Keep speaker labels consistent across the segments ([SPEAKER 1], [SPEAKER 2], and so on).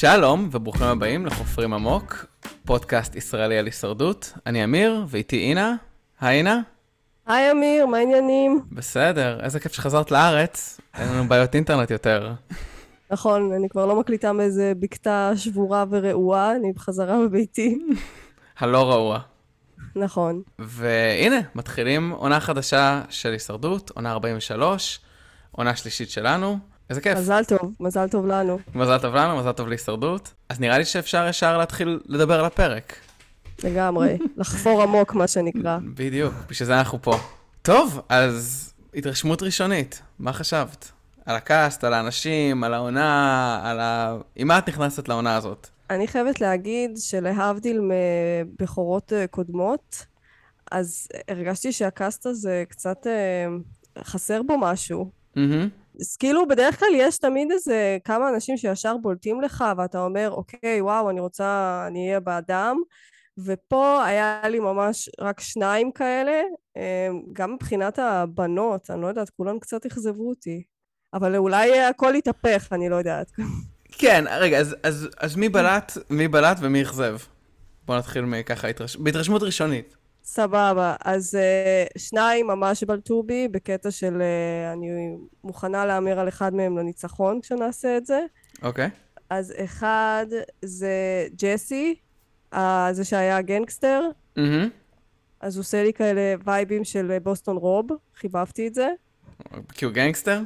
[SPEAKER 1] שלום וברוכים הבאים לחופרים עמוק, פודקאסט ישראלי על הישרדות. אני אמיר ואיתי אינה. היי אינה.
[SPEAKER 2] היי אמיר, מה העניינים?
[SPEAKER 1] בסדר, איזה כיף שחזרת לארץ, אין לנו בעיות אינטרנט יותר.
[SPEAKER 2] נכון, אני כבר לא מקליטה מאיזה בקתה שבורה ורעועה, אני בחזרה בביתי.
[SPEAKER 1] הלא רעוע.
[SPEAKER 2] נכון.
[SPEAKER 1] והנה, מתחילים עונה חדשה של הישרדות, עונה 43, עונה שלישית שלנו. איזה כיף.
[SPEAKER 2] מזל טוב, מזל טוב לנו.
[SPEAKER 1] מזל טוב לנו, מזל טוב להישרדות. אז נראה לי שאפשר ישר להתחיל לדבר על הפרק.
[SPEAKER 2] לגמרי, לחפור עמוק, מה שנקרא.
[SPEAKER 1] בדיוק, בשביל זה אנחנו פה. טוב, אז התרשמות ראשונית, מה חשבת? על הקאסט, על האנשים, על העונה, על ה... עם מה את נכנסת לעונה הזאת?
[SPEAKER 2] אני חייבת להגיד שלהבדיל מבכורות אה, קודמות, אז הרגשתי שהקאסט הזה קצת אה, חסר בו משהו.
[SPEAKER 1] Mm-hmm.
[SPEAKER 2] אז כאילו בדרך כלל יש תמיד איזה כמה אנשים שישר בולטים לך ואתה אומר אוקיי וואו אני רוצה אני אהיה באדם. ופה היה לי ממש רק שניים כאלה אמ, גם מבחינת הבנות אני לא יודעת כולן קצת אכזבו אותי. אבל אולי הכל יתהפך אני לא יודעת.
[SPEAKER 1] כן רגע אז, אז, אז מי בלט מי בלט ומי אכזב? בוא נתחיל מככה התרש... בהתרשמות ראשונית
[SPEAKER 2] סבבה, אז uh, שניים ממש בלטו בי בקטע של uh, אני מוכנה להמר על אחד מהם לניצחון כשנעשה את זה.
[SPEAKER 1] אוקיי. Okay.
[SPEAKER 2] אז אחד זה ג'סי, uh, זה שהיה גנגסטר.
[SPEAKER 1] Mm-hmm.
[SPEAKER 2] אז הוא עושה לי כאלה וייבים של בוסטון רוב, חיבבתי את זה.
[SPEAKER 1] כי הוא גנגסטר?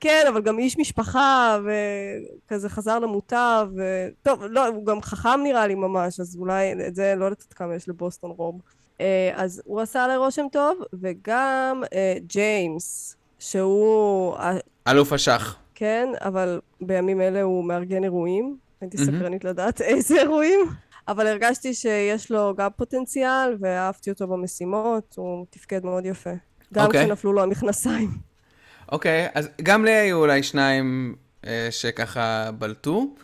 [SPEAKER 2] כן, אבל גם איש משפחה, וכזה חזר למוטב, ו... טוב, לא, הוא גם חכם נראה לי ממש, אז אולי את זה לא יודעת כמה יש לבוסטון רוב. אה, אז הוא עשה לי רושם טוב, וגם אה, ג'יימס, שהוא...
[SPEAKER 1] אלוף השח.
[SPEAKER 2] כן, אבל בימים אלה הוא מארגן אירועים. הייתי mm-hmm. סקרנית לדעת איזה אירועים. אבל הרגשתי שיש לו גם פוטנציאל, ואהבתי אותו במשימות, הוא תפקד מאוד יפה. גם okay. אוקיי. כשנפלו לו המכנסיים.
[SPEAKER 1] אוקיי, okay, אז גם לי היו אולי שניים אה, שככה בלטו.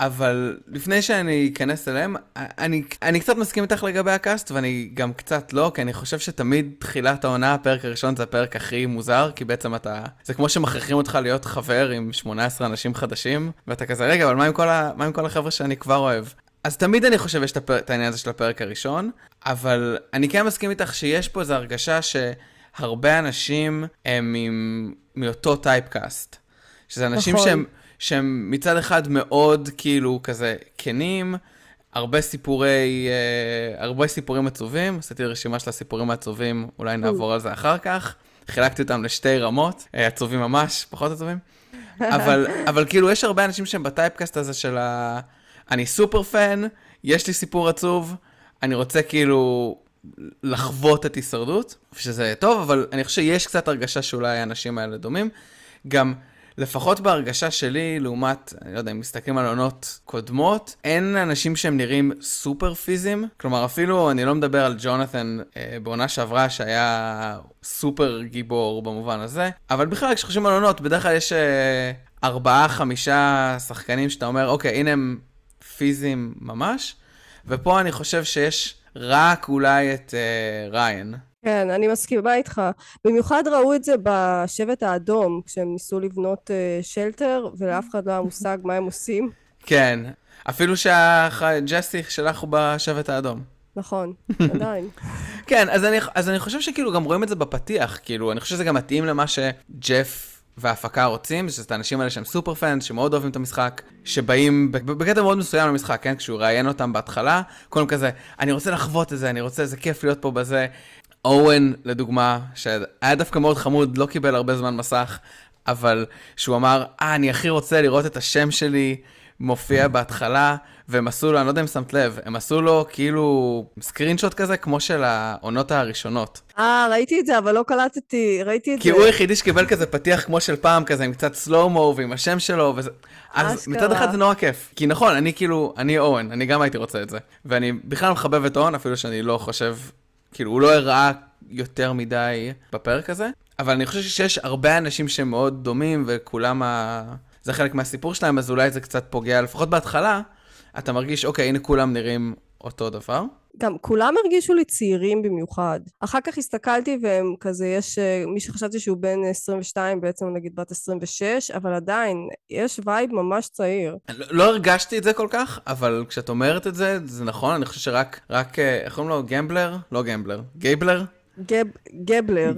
[SPEAKER 1] אבל לפני שאני אכנס אליהם, אני, אני קצת מסכים איתך לגבי הקאסט, ואני גם קצת לא, כי אני חושב שתמיד תחילת העונה, הפרק הראשון זה הפרק הכי מוזר, כי בעצם אתה... זה כמו שמכריחים אותך להיות חבר עם 18 אנשים חדשים, ואתה כזה, רגע, אבל מה עם כל, ה, מה עם כל החבר'ה שאני כבר אוהב? אז תמיד אני חושב יש את העניין הזה של הפרק הראשון, אבל אני כן מסכים איתך שיש פה איזו הרגשה שהרבה אנשים הם עם... מאותו טייפקאסט. שזה אנשים נכון. שהם... שהם מצד אחד מאוד כאילו כזה כנים, הרבה סיפורי, אה, הרבה סיפורים עצובים, עשיתי רשימה של הסיפורים העצובים, אולי נעבור על זה אחר כך. חילקתי אותם לשתי רמות, אה, עצובים ממש, פחות עצובים. אבל, אבל כאילו יש הרבה אנשים שהם בטייפקאסט הזה של ה... אני סופר פן, יש לי סיפור עצוב, אני רוצה כאילו לחוות את הישרדות, שזה טוב, אבל אני חושב שיש קצת הרגשה שאולי האנשים האלה דומים. גם לפחות בהרגשה שלי, לעומת, אני לא יודע, אם מסתכלים על עונות קודמות, אין אנשים שהם נראים סופר פיזיים. כלומר, אפילו אני לא מדבר על ג'ונתן אה, בעונה שעברה, שהיה סופר גיבור במובן הזה, אבל בכלל, כשחושבים על עונות, בדרך כלל יש אה, ארבעה, חמישה שחקנים שאתה אומר, אוקיי, הנה הם פיזיים ממש, ופה אני חושב שיש רק אולי את אה, ריין.
[SPEAKER 2] כן, אני מסכימה איתך. במיוחד ראו את זה בשבט האדום, כשהם ניסו לבנות uh, שלטר, ולאף אחד לא היה מושג מה הם עושים.
[SPEAKER 1] כן, אפילו שהג'סי שלך הוא בשבט האדום.
[SPEAKER 2] נכון, עדיין.
[SPEAKER 1] כן, אז אני, אז אני חושב שכאילו גם רואים את זה בפתיח, כאילו, אני חושב שזה גם מתאים למה שג'ף וההפקה רוצים, שזה את האנשים האלה שהם סופר פאנס, שמאוד אוהבים את המשחק, שבאים בקטע מאוד מסוים למשחק, כן? כשהוא ראיין אותם בהתחלה, קודם כזה, אני רוצה לחוות את זה, אני רוצה, זה כיף להיות פה בזה. אורן, לדוגמה, שהיה דווקא מאוד חמוד, לא קיבל הרבה זמן מסך, אבל שהוא אמר, אה, אני הכי רוצה לראות את השם שלי מופיע בהתחלה, והם עשו לו, אני לא יודע אם שמת לב, הם עשו לו כאילו סקרינשוט כזה, כמו של העונות הראשונות.
[SPEAKER 2] אה, ראיתי את זה, אבל לא קלטתי, ראיתי את
[SPEAKER 1] כי
[SPEAKER 2] זה.
[SPEAKER 1] כי הוא היחידי שקיבל כזה פתיח כמו של פעם, כזה עם קצת סלואו-מו ועם השם שלו, וזה... אז מצד אחד זה נורא כיף. כי נכון, אני כאילו, אני אוון, אני גם הייתי רוצה את זה. ואני בכלל מחבב את אוון, אפילו שאני לא חושב כאילו, הוא לא הראה יותר מדי בפרק הזה, אבל אני חושב שיש הרבה אנשים שמאוד דומים, וכולם ה... זה חלק מהסיפור שלהם, אז אולי זה קצת פוגע, לפחות בהתחלה, אתה מרגיש, אוקיי, הנה כולם נראים אותו דבר.
[SPEAKER 2] גם כולם הרגישו לי צעירים במיוחד. אחר כך הסתכלתי והם כזה, יש אה, מי שחשבתי שהוא בן 22, בעצם נגיד בת 26, אבל עדיין, יש וייב ממש צעיר.
[SPEAKER 1] לא, לא הרגשתי את זה כל כך, אבל כשאת אומרת את זה, זה נכון, אני חושב שרק, רק, אה, איך קוראים לו? גמבלר? לא גמבלר. גייבלר?
[SPEAKER 2] גב, גבלר.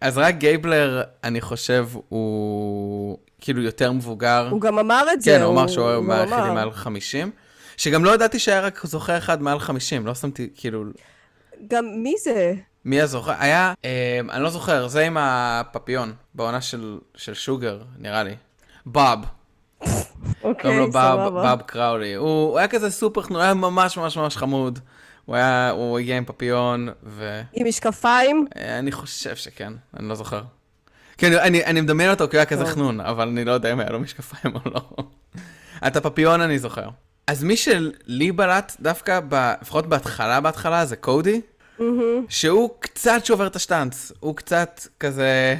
[SPEAKER 1] אז רק גייבלר, אני חושב, הוא כאילו יותר מבוגר.
[SPEAKER 2] הוא גם אמר את זה.
[SPEAKER 1] כן, הוא אמר שהוא מעל 50. שגם לא ידעתי שהיה רק זוכה אחד מעל 50, לא שמתי, כאילו...
[SPEAKER 2] גם מי זה?
[SPEAKER 1] מי הזוכה? היה, אה, אני לא זוכר, זה עם הפפיון, בעונה של, של שוגר, נראה לי. בוב.
[SPEAKER 2] אוקיי, סבבה.
[SPEAKER 1] בוב קראולי. הוא, הוא היה כזה סופר חנון, היה ממש ממש ממש חמוד. הוא היה, הוא הגיע עם פפיון, ואני
[SPEAKER 2] עם משקפיים?
[SPEAKER 1] חושב שכן, אני לא זוכר. כן, אני, אני מדמיין אותו כי הוא היה כזה
[SPEAKER 2] טוב.
[SPEAKER 1] חנון, אבל אני לא יודע אם היה לו משקפיים או לא. את הפפיון אני זוכר. אז מי שלי בלט דווקא, ב, לפחות בהתחלה בהתחלה, זה קודי,
[SPEAKER 2] מהמם.
[SPEAKER 1] שהוא קצת שובר את השטאנץ. הוא קצת כזה,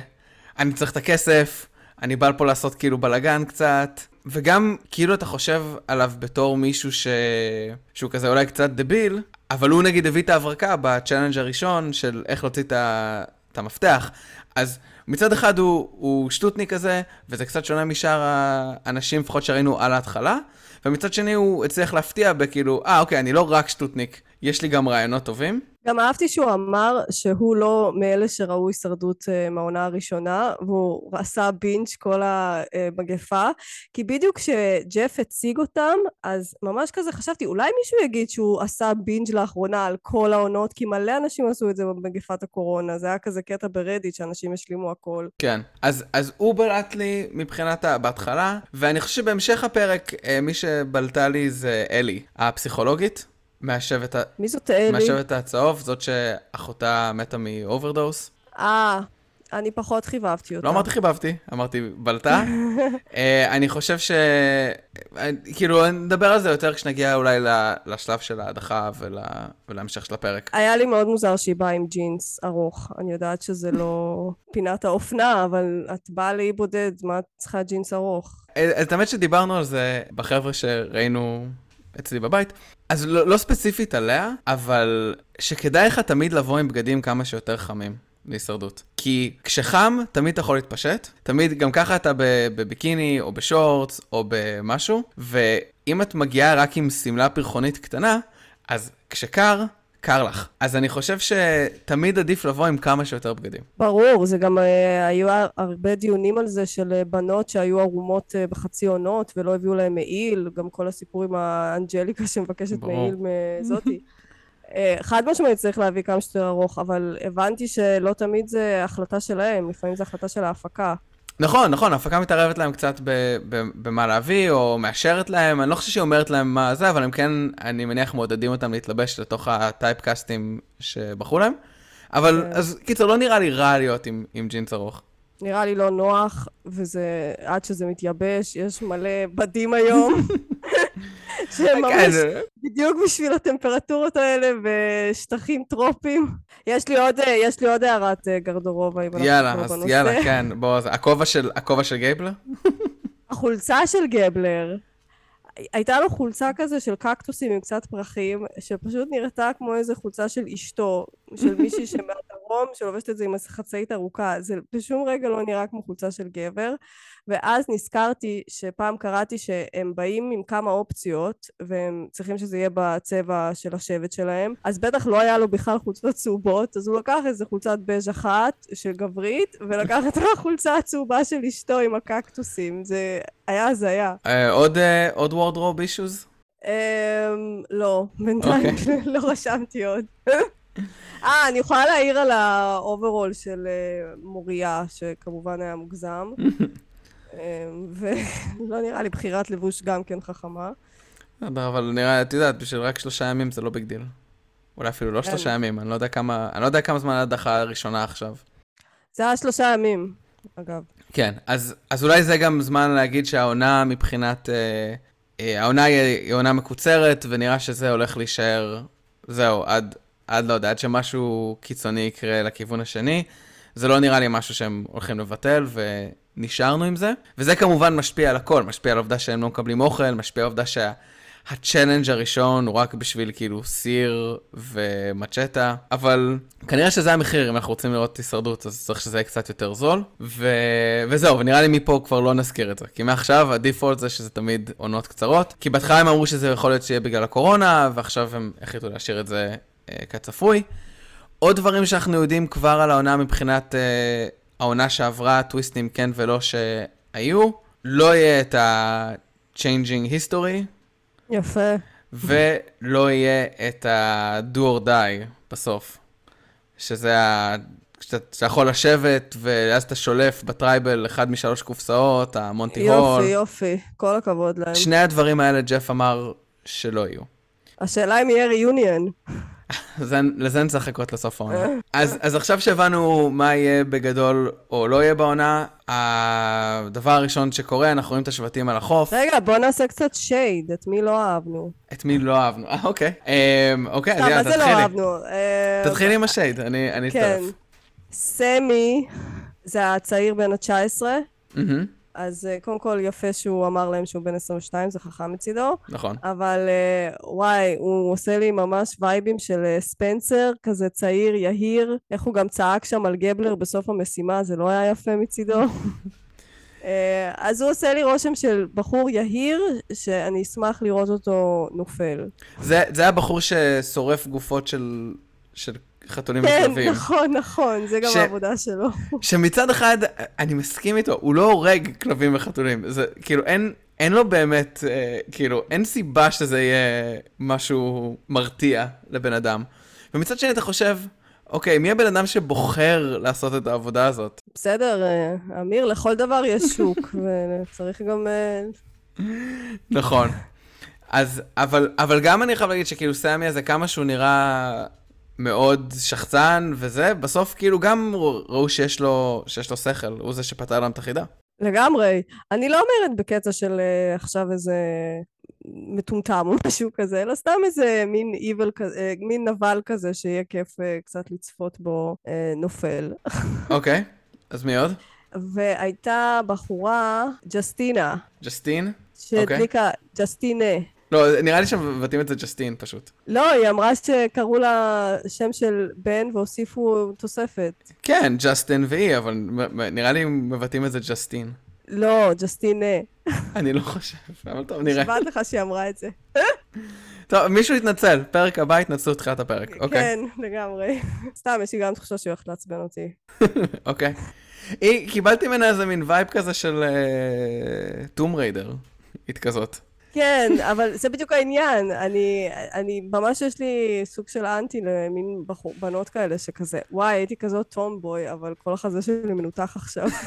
[SPEAKER 1] אני צריך את הכסף, אני בא לפה לעשות כאילו בלאגן קצת. וגם כאילו אתה חושב עליו בתור מישהו ש... שהוא כזה אולי קצת דביל, אבל הוא נגיד הביא את ההברקה בצ'אלנג' הראשון של איך להוציא את, ה... את המפתח. אז מצד אחד הוא, הוא שטוטניק כזה, וזה קצת שונה משאר האנשים, לפחות שראינו על ההתחלה, ומצד שני הוא הצליח להפתיע בכאילו, אה, אוקיי, אני לא רק שטוטניק, יש לי גם רעיונות טובים.
[SPEAKER 2] גם אהבתי שהוא אמר שהוא לא מאלה שראו הישרדות אה, מהעונה הראשונה, והוא עשה בינג' כל המגפה, כי בדיוק כשג'ף הציג אותם, אז ממש כזה חשבתי, אולי מישהו יגיד שהוא עשה בינג' לאחרונה על כל העונות, כי מלא אנשים עשו את זה במגפת הקורונה, זה היה כזה קטע ברדיט שאנשים השלימו הכל.
[SPEAKER 1] כן, אז, אז הוא בלט לי מבחינת. בהתחלה, ואני חושב שבהמשך הפרק, אה, מי שבלטה לי זה אלי, הפסיכולוגית, מהשבט, ה...
[SPEAKER 2] מי זאת אלי?
[SPEAKER 1] מהשבט הצהוב, זאת שאחותה מתה מ overdose.
[SPEAKER 2] אה, אני פחות חיבבתי אותה.
[SPEAKER 1] לא אמרתי חיבבתי, אמרתי בלטה. אה, אני חושב ש... אה, כאילו, נדבר על זה יותר כשנגיע אולי לשלב של ההדחה ול... ולהמשך של הפרק.
[SPEAKER 2] היה לי מאוד מוזר שהיא באה עם ג'ינס ארוך. אני יודעת שזה לא פינת האופנה, אבל את באה לאי בודד, מה את צריכה ג'ינס ארוך?
[SPEAKER 1] אה, את האמת שדיברנו על זה בחבר'ה שראינו אצלי בבית, אז לא, לא ספציפית עליה, אבל שכדאי לך תמיד לבוא עם בגדים כמה שיותר חמים להישרדות. כי כשחם, תמיד אתה יכול להתפשט, תמיד, גם ככה אתה בביקיני, או בשורטס, או במשהו, ואם את מגיעה רק עם שמלה פרחונית קטנה, אז כשקר, קר לך. אז אני חושב שתמיד עדיף לבוא עם כמה שיותר בגדים.
[SPEAKER 2] ברור, זה גם אה, היו הרבה דיונים על זה של אה, בנות שהיו ערומות אה, בחצי עונות ולא הביאו להם מעיל, גם כל הסיפור עם האנג'ליקה שמבקשת
[SPEAKER 1] ברור.
[SPEAKER 2] מעיל מזאתי. חד משמעית צריך להביא כמה שיותר ארוך, אבל הבנתי שלא תמיד זה החלטה שלהם, לפעמים זה החלטה של ההפקה.
[SPEAKER 1] נכון, נכון, ההפקה מתערבת להם קצת ב- ב- במה להביא, או מאשרת להם, אני לא חושב שהיא אומרת להם מה זה, אבל הם כן, אני מניח, מעודדים אותם להתלבש לתוך הטייפקאסטים שבחרו להם. אבל,
[SPEAKER 2] כן.
[SPEAKER 1] אז קיצר, לא נראה לי רע להיות עם, עם ג'ינס ארוך.
[SPEAKER 2] נראה לי לא נוח, וזה עד שזה מתייבש, יש מלא בדים היום. שהם ממש
[SPEAKER 1] כן,
[SPEAKER 2] בדיוק בשביל הטמפרטורות האלה בשטחים טרופיים. יש לי עוד, יש לי עוד הערת אה, גרדורובה, אם אנחנו
[SPEAKER 1] יאללה,
[SPEAKER 2] כבר
[SPEAKER 1] אז
[SPEAKER 2] בנושא.
[SPEAKER 1] יאללה, כן, בוא, אז הכובע של, הכובע של גייבלר?
[SPEAKER 2] החולצה של גבלר, הייתה לו חולצה כזה של קקטוסים עם קצת פרחים, שפשוט נראתה כמו איזה חולצה של אשתו, של מישהי שמהדרום, שלובשת את זה עם חצאית ארוכה. זה בשום רגע לא נראה כמו חולצה של גבר. ואז נזכרתי שפעם קראתי שהם באים עם כמה אופציות, והם צריכים שזה יהיה בצבע של השבט שלהם, אז בטח לא היה לו בכלל חולצות צהובות, אז הוא לקח איזה חולצת בז' אחת של גברית, ולקח את החולצה הצהובה של אשתו עם הקקטוסים. זה היה הזיה.
[SPEAKER 1] אה, עוד, אה, wardrobe issues?
[SPEAKER 2] אמ, לא, בינתיים לא רשמתי עוד. אה, אני יכולה להעיר על האוברול של אה, מוריה, שכמובן היה מוגזם. אמ, ולא נראה לי בחירת לבוש גם כן חכמה.
[SPEAKER 1] בסדר, אבל נראה, את יודעת, בשביל רק שלושה ימים זה לא big deal. אולי אפילו לא
[SPEAKER 2] כן.
[SPEAKER 1] שלושה ימים, אני לא יודע כמה, אני לא יודע כמה זמן ההדחה הראשונה עכשיו.
[SPEAKER 2] זה היה שלושה ימים, אגב.
[SPEAKER 1] כן, אז, אז אולי זה גם זמן להגיד שהעונה מבחינת... אה, אה, העונה היא, היא עונה מקוצרת, ונראה שזה הולך להישאר, זהו, עד, עד לא יודע, עד שמשהו קיצוני יקרה לכיוון השני. זה לא נראה לי משהו שהם הולכים לבטל, ונשארנו עם זה. וזה כמובן משפיע על הכל, משפיע על העובדה שהם לא מקבלים אוכל, משפיע על העובדה ה challenge הראשון הוא רק בשביל כאילו סיר ומצ'טה, אבל כנראה שזה המחיר, אם אנחנו רוצים לראות הישרדות, אז צריך שזה יהיה קצת יותר זול. ו... וזהו, ונראה לי מפה כבר לא נזכיר את זה, כי מעכשיו ה default זה שזה תמיד עונות קצרות, כי בהתחלה הם אמרו שזה יכול להיות שיהיה בגלל הקורונה, ועכשיו הם החליטו להשאיר את זה אה, כצפוי. עוד דברים שאנחנו יודעים כבר על העונה מבחינת אה, העונה שעברה, טוויסטים כן ולא שהיו, לא יהיה את ה-changing history,
[SPEAKER 2] יפה.
[SPEAKER 1] ולא יהיה את ה-do or die בסוף. שזה ה... שאתה יכול לשבת, ואז אתה שולף בטרייבל אחד משלוש קופסאות, המונטי הול.
[SPEAKER 2] יופי, יופי. כל הכבוד להם.
[SPEAKER 1] שני הדברים האלה ג'ף אמר שלא יהיו.
[SPEAKER 2] השאלה אם יהיה ריוניון.
[SPEAKER 1] זה- לזה נצטרך לחכות לסוף העונה. אז, אז עכשיו שהבנו מה יהיה בגדול או לא יהיה בעונה, הדבר הראשון שקורה, אנחנו רואים את השבטים על החוף.
[SPEAKER 2] רגע, בוא נעשה קצת שייד, את מי לא אהבנו.
[SPEAKER 1] את מי לא אהבנו? אה, אוקיי. אמ, אוקיי, אז
[SPEAKER 2] סתם,
[SPEAKER 1] יאללה,
[SPEAKER 2] מה זה לא
[SPEAKER 1] תתחילי.
[SPEAKER 2] אהבנו? אה,
[SPEAKER 1] תתחילי עם השייד, אני אני
[SPEAKER 2] כן.
[SPEAKER 1] אצטרף.
[SPEAKER 2] סמי, זה הצעיר בן ה-19,
[SPEAKER 1] מהמם,
[SPEAKER 2] אז אה, קודם כל יפה שהוא אמר להם שהוא בן 22, זה חכם מצידו.
[SPEAKER 1] נכון.
[SPEAKER 2] אבל אה, וואי, הוא עושה לי ממש וייבים של אה, ספנסר, כזה צעיר, יהיר. איך הוא גם צעק שם על גבלר בסוף המשימה, זה לא היה יפה מצידו. אז הוא עושה לי רושם של בחור יהיר, שאני אשמח לראות אותו נופל.
[SPEAKER 1] זה זה הבחור ששורף גופות של של חתולים
[SPEAKER 2] כן,
[SPEAKER 1] וכלבים.
[SPEAKER 2] נכון, נכון, זה גם
[SPEAKER 1] ש-
[SPEAKER 2] העבודה שלו.
[SPEAKER 1] שמצד אחד, אני מסכים איתו, הוא לא הורג כלבים וחתולים. זה כאילו, אין, אין לו באמת, אה, כאילו, אין סיבה שזה יהיה משהו מרתיע לבן אדם. ומצד שני אתה חושב, אוקיי, מי הבן אדם שבוחר לעשות את העבודה הזאת?
[SPEAKER 2] בסדר, אה, אמיר, לכל דבר יש שוק, וצריך גם... אה,
[SPEAKER 1] נכון. אז, אבל, אבל גם אני חייב להגיד שכאילו סמי הזה, כמה שהוא נראה מאוד שחצן וזה, בסוף כאילו גם ראו שיש לו, שיש לו שכל, הוא זה שפתר להם את החידה.
[SPEAKER 2] לגמרי. אני לא אומרת בקטע של אה, עכשיו איזה מטומטם או משהו כזה, אלא סתם איזה מין איבל כזה, אה, מין נבל כזה שיהיה כיף אה, קצת לצפות בו אה, נופל.
[SPEAKER 1] אוקיי, אז מי עוד?
[SPEAKER 2] והייתה בחורה, ג'סטינה,
[SPEAKER 1] ג'סטין?
[SPEAKER 2] שהדליקה, ג'סטינה.
[SPEAKER 1] לא, נראה לי שמבטאים את זה ג'סטין פשוט.
[SPEAKER 2] לא, היא אמרה שקראו לה שם של בן והוסיפו תוספת.
[SPEAKER 1] כן, ג'סטין ו E, אבל נראה לי מבטאים את זה ג'סטין.
[SPEAKER 2] לא, ג'סטינה.
[SPEAKER 1] אני לא חושב, אבל טוב, נראה.
[SPEAKER 2] נשבעת לך שהיא אמרה את זה.
[SPEAKER 1] טוב, מישהו יתנצל, פרק הבא יתנצלו תחילת הפרק, אוקיי.
[SPEAKER 2] כן, לגמרי. סתם, יש לי גם תחושה שהיא הולכת לעצבן אותי.
[SPEAKER 1] אוקיי. קיבלתי ממנה איזה מין vibe כזה של טום ריידר. היית כזאת.
[SPEAKER 2] כן, אבל זה בדיוק העניין. אני, אני, ממש יש לי סוג של אנטי למין בחור, בנות כאלה שכזה, וואי, הייתי כזאת טומבוי, אבל כל החזה שלי מנותח עכשיו.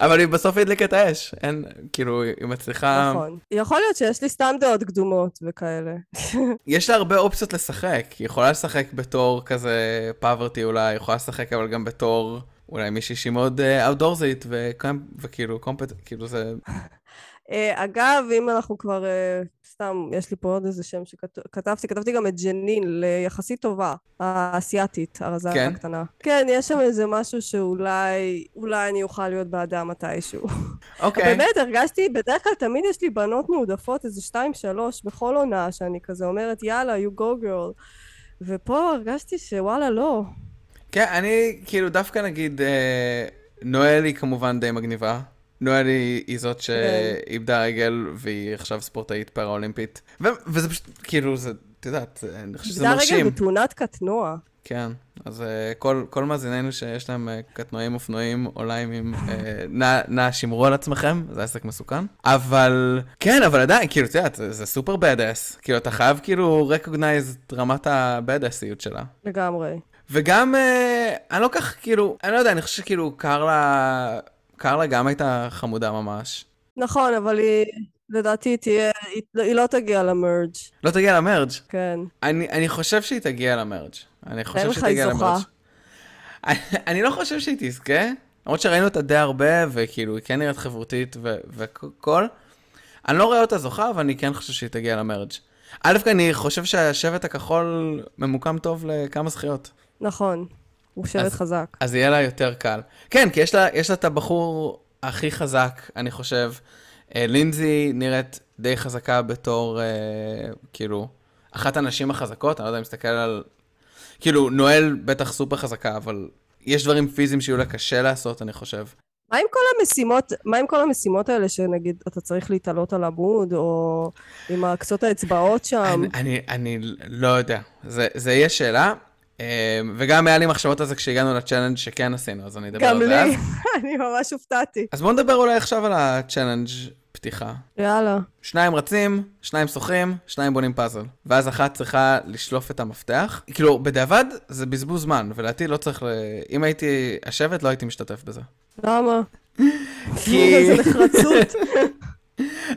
[SPEAKER 1] אבל היא בסוף הדליקה את האש. אין, כאילו, היא מצליחה...
[SPEAKER 2] נכון. יכול להיות שיש לי סתם דעות קדומות וכאלה.
[SPEAKER 1] יש לה הרבה אופציות לשחק. היא יכולה לשחק בתור כזה פאברטי אולי, היא יכולה לשחק אבל גם בתור אולי מישהי שהיא מאוד אאוטדורזית, וכאילו קומפט... כאילו זה...
[SPEAKER 2] אה, אגב, אם אנחנו כבר, אה, סתם, יש לי פה עוד איזה שם שכתבתי, כתבתי גם את ג'נין, ליחסית טובה, האסייתית, הרזה
[SPEAKER 1] כן?
[SPEAKER 2] הקטנה. כן, יש שם איזה משהו שאולי, אולי אני אוכל להיות בעדה מתישהו.
[SPEAKER 1] אוקיי.
[SPEAKER 2] באמת, הרגשתי, בדרך כלל תמיד יש לי בנות מועדפות, איזה שתיים, שלוש, בכל עונה, שאני כזה אומרת, יאללה, you go girl. ופה הרגשתי שוואלה, לא.
[SPEAKER 1] כן, אני כאילו דווקא נגיד, אה, נואל היא כמובן די מגניבה. נואל היא, היא זאת שאיבדה רגל והיא עכשיו ספורטאית פראולימפית. ו- וזה פשוט, כאילו, זה, את יודעת, אני חושב שזה
[SPEAKER 2] איבדה
[SPEAKER 1] מרשים.
[SPEAKER 2] רגל בתאונת קטנוע.
[SPEAKER 1] כן, אז uh, כל, כל מאזיננו שיש להם uh, קטנועים אופנועים או ליימים, uh, נא, נא שמרו על עצמכם, זה עסק מסוכן. אבל, כן, אבל עדיין, כאילו, את יודעת, זה, זה סופר bad. כאילו, אתה חייב כאילו recognize את רמת ה-bad שלה.
[SPEAKER 2] לגמרי.
[SPEAKER 1] וגם, uh, אני לא כך, כאילו, אני לא יודע, אני חושב שכאילו, קרלה, קרלה גם הייתה חמודה ממש.
[SPEAKER 2] נכון, אבל היא, לדעתי, היא תהיה, היא, היא לא תגיע למרג'.
[SPEAKER 1] לא תגיע למרג'.
[SPEAKER 2] כן.
[SPEAKER 1] אני, אני חושב שהיא תגיע למרג'. אני חושב שהיא
[SPEAKER 2] היא
[SPEAKER 1] תגיע. למרג'. אני, אני לא חושב שהיא תזכה, למרות שראינו אותה די הרבה, וכאילו, היא כן נראית חברותית וכל. אני לא רואה אותה זוכה, אבל אני כן חושב שהיא תגיע למרג'. א', אני חושב שהשבט הכחול ממוקם טוב לכמה זכיות.
[SPEAKER 2] נכון. הוא שבט
[SPEAKER 1] אז-
[SPEAKER 2] חזק.
[SPEAKER 1] אז יהיה לה יותר קל. כן, כי יש לה, יש לה את הבחור הכי חזק, אני חושב, אה, לינזי נראית די חזקה בתור, אה, כאילו, אחת הנשים החזקות, אני לא יודע אם מסתכל על... כאילו, נואל בטח סופר חזקה, אבל יש דברים פיזיים שיהיו לה קשה לעשות, אני חושב.
[SPEAKER 2] מה עם כל המשימות, מה עם כל המשימות האלה שנגיד אתה צריך להתעלות על עמוד, או עם קצות האצבעות שם?
[SPEAKER 1] אני, אני, אני לא יודע, זה, זה יהיה שאלה. אה, וגם היה לי מחשבות על זה כשהגענו ל challenge שכן עשינו, אז אני אדבר על זה
[SPEAKER 2] גם לי, אני ממש הופתעתי.
[SPEAKER 1] אז בואו נדבר אולי עכשיו על ה challenge פתיחה.
[SPEAKER 2] יאללה.
[SPEAKER 1] שניים רצים, שניים שוחים, שניים בונים פאזל. ואז אחת צריכה לשלוף את המפתח. כאילו, בדיעבד זה בזבוז זמן, ולדעתי לא צריך ל... אם הייתי השבט, לא הייתי משתתף בזה.
[SPEAKER 2] למה?
[SPEAKER 1] כי...
[SPEAKER 2] איזה נחרצות.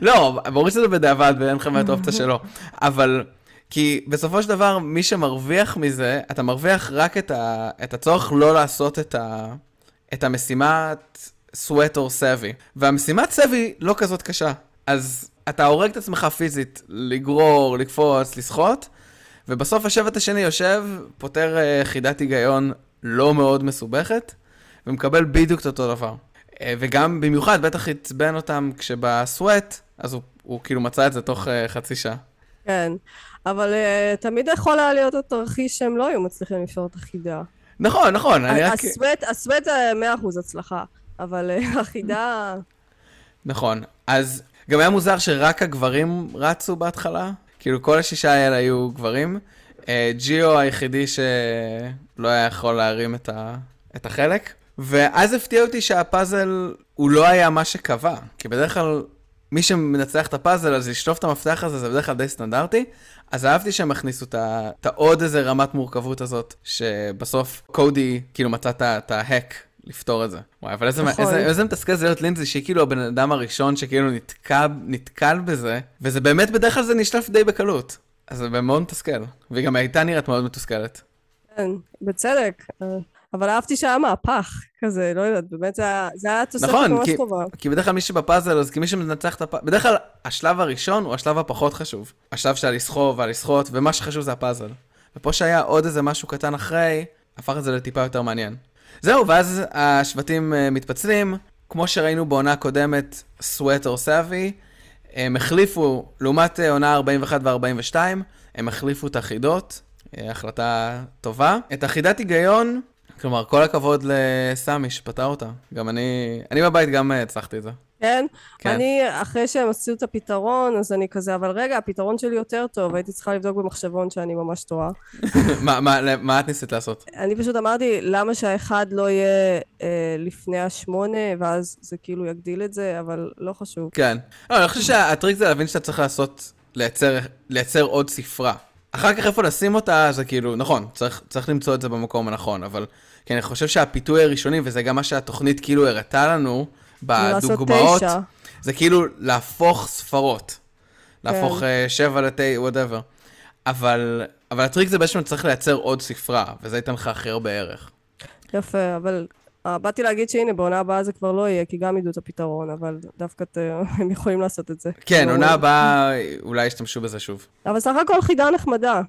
[SPEAKER 1] לא, ברור שזה בדיעבד ואין לכם את האופציה שלו. אבל... כי בסופו של דבר, מי שמרוויח מזה, אתה מרוויח רק את, ה... את הצורך לא לעשות את, ה... את המשימת sweat or savvy. והמשימת savvy לא כזאת קשה. אז אתה הורג את עצמך פיזית, לגרור, לקפוץ, לשחות, ובסוף השבט השני יושב, פותר uh, חידת היגיון לא מאוד מסובכת, ומקבל בדיוק את אותו דבר. Uh, וגם במיוחד, בטח עצבן אותם כשבסוואט, אז הוא, הוא כאילו מצא את זה תוך uh, חצי שעה.
[SPEAKER 2] כן, אבל uh, תמיד יכול היה להיות התרחיש שהם לא היו מצליחים לפתור את החידה.
[SPEAKER 1] נכון, נכון.
[SPEAKER 2] הסוואט, הסוואט זה 100% הצלחה, אבל uh, החידה...
[SPEAKER 1] נכון, אז גם היה מוזר שרק הגברים רצו בהתחלה, כאילו כל השישה האלה היו גברים. Uh, ג'יו היחידי שלא היה יכול להרים את, ה... את החלק. ואז הפתיע אותי שהפאזל הוא לא היה מה שקבע, כי בדרך כלל מי שמנצח את הפאזל, אז לשלוף את המפתח הזה, זה בדרך כלל די סטנדרטי. אז אהבתי שהם הכניסו את העוד איזה רמת מורכבות הזאת, שבסוף קודי כאילו מצא את ההק לפתור את זה. וואי, אבל איזה, נכון. איזה, איזה מתסכל זה להיות לינזי, שהיא כאילו הבן אדם הראשון שכאילו נתקע, נתקל בזה, וזה באמת, בדרך כלל זה נשלף די בקלות. אז זה מאוד מתסכל. והיא גם הייתה נראית מאוד מתוסכלת.
[SPEAKER 2] כן, בצדק. אבל אהבתי שהיה מהפך כזה, לא יודעת, באמת זה היה, זה היה תוספת נכון, ממש
[SPEAKER 1] כי,
[SPEAKER 2] טובה.
[SPEAKER 1] כי בדרך כלל מי שבפאזל, אז כי מי שמנצח את הפאזל, בדרך כלל השלב הראשון הוא השלב הפחות חשוב. השלב של הלסחוב והלסחוט, ומה שחשוב זה הפאזל. ופה שהיה עוד איזה משהו קטן אחרי, הפך את זה לטיפה יותר מעניין. זהו, ואז השבטים uh, מתפצלים, כמו שראינו בעונה הקודמת, or Savvy, הם החליפו, לעומת uh, עונה 41 ו-42, הם החליפו את החידות, uh, החלטה טובה. את החידת היגיון, כלומר, כל הכבוד לסמי שפתר אותה. גם אני, אני בבית גם הצלחתי את זה.
[SPEAKER 2] כן? כן. אני, אחרי שהם עשו את הפתרון, אז אני כזה, אבל רגע, הפתרון שלי יותר טוב, הייתי צריכה לבדוק במחשבון שאני ממש טועה.
[SPEAKER 1] מה, מה, מה את ניסית לעשות?
[SPEAKER 2] אני פשוט אמרתי, למה שהאחד לא יהיה אה, לפני השמונה, ואז זה כאילו יגדיל את זה, אבל לא חשוב.
[SPEAKER 1] כן. לא, אני חושב שהטריק זה להבין שאתה צריך לעשות, לייצר, לייצר עוד ספרה. אחר כך איפה לשים אותה, זה כאילו, נכון, צריך, צריך למצוא את זה במקום הנכון, אבל כי אני חושב שהפיתוי הראשוני, וזה גם מה שהתוכנית כאילו הראתה לנו, בדוגמאות, זה כאילו להפוך ספרות. להפוך כן. שבע לתה, whatever. אבל, אבל הטריק זה בעצם צריך לייצר עוד ספרה, וזה ייתן לך הכי הרבה ערך.
[SPEAKER 2] יפה, אבל באתי להגיד שהנה, בעונה הבאה זה כבר לא יהיה, כי גם ידעו את הפתרון, אבל דווקא ת, הם יכולים לעשות את זה.
[SPEAKER 1] כן, עונה הבאה אולי ישתמשו בזה שוב.
[SPEAKER 2] אבל סך הכל חידה נחמדה.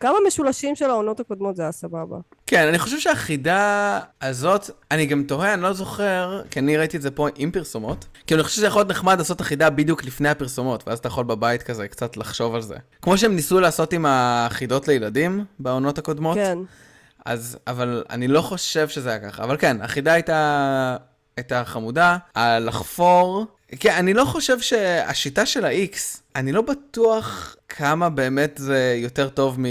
[SPEAKER 2] גם המשולשים של העונות הקודמות זה היה סבבה.
[SPEAKER 1] כן, אני חושב שהחידה הזאת, אני גם תוהה, אני לא זוכר, כי אני ראיתי את זה פה עם פרסומות, כי אני חושב שזה יכול להיות נחמד לעשות החידה בדיוק לפני הפרסומות, ואז אתה יכול בבית כזה קצת לחשוב על זה. כמו שהם ניסו לעשות עם החידות לילדים בעונות הקודמות.
[SPEAKER 2] כן.
[SPEAKER 1] אז, אבל אני לא חושב שזה היה ככה. אבל כן, החידה הייתה, הייתה חמודה. הלחפור, כן, אני לא חושב שהשיטה של ה-X, אני לא בטוח כמה באמת זה יותר טוב מ...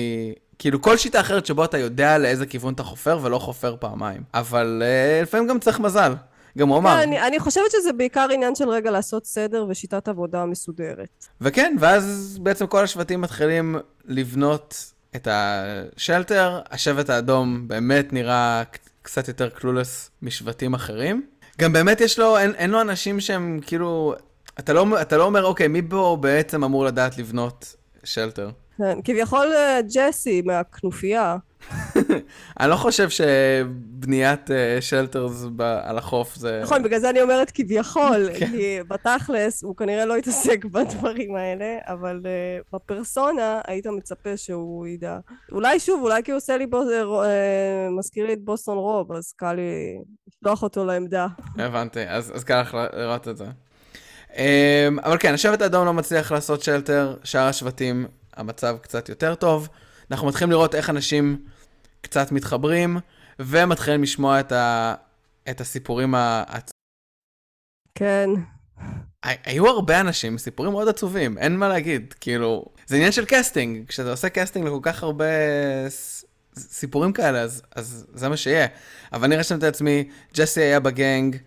[SPEAKER 1] כאילו כל שיטה אחרת שבו אתה יודע לאיזה כיוון אתה חופר ולא חופר פעמיים. אבל uh, לפעמים גם צריך מזל. גם הוא אמר.
[SPEAKER 2] כן, אני, אני חושבת שזה בעיקר עניין של רגע לעשות סדר ושיטת עבודה מסודרת.
[SPEAKER 1] וכן, ואז בעצם כל השבטים מתחילים לבנות את השלטר. השבט האדום באמת נראה קצת יותר קלולס משבטים אחרים. גם באמת יש לו, אין, אין לו אנשים שהם כאילו, אתה לא, אתה לא אומר, אוקיי, מי פה בעצם אמור לדעת לבנות שלטר?
[SPEAKER 2] כן, כביכול אה, ג'סי מהכנופיה.
[SPEAKER 1] אני לא חושב שבניית שלטרס אה, על החוף זה...
[SPEAKER 2] נכון, בגלל זה אני אומרת כביכול, כן. כי בתכלס הוא כנראה לא יתעסק בדברים האלה, אבל uh, בפרסונה היית מצפה שהוא ידע. אולי שוב, אולי כי הוא עושה לי, מזכיר לי את בוסטון רוב, אז קל לי לשלוח אותו לעמדה.
[SPEAKER 1] הבנתי, אז, אז קל לך לראות את זה. אמ, אבל כן, השבט האדום לא מצליח לעשות שלטר, שאר השבטים, המצב קצת יותר טוב. אנחנו מתחילים לראות איך אנשים קצת מתחברים, ומתחילים לשמוע את, ה... את הסיפורים העצובים.
[SPEAKER 2] כן.
[SPEAKER 1] היו הרבה אנשים עם סיפורים מאוד עצובים, אין מה להגיד, כאילו, זה עניין של casting, כשאתה עושה casting לכל כך הרבה. סיפורים כאלה, אז, אז זה מה שיהיה. אבל אני רשמתי לעצמי, ג'סי היה ב gang,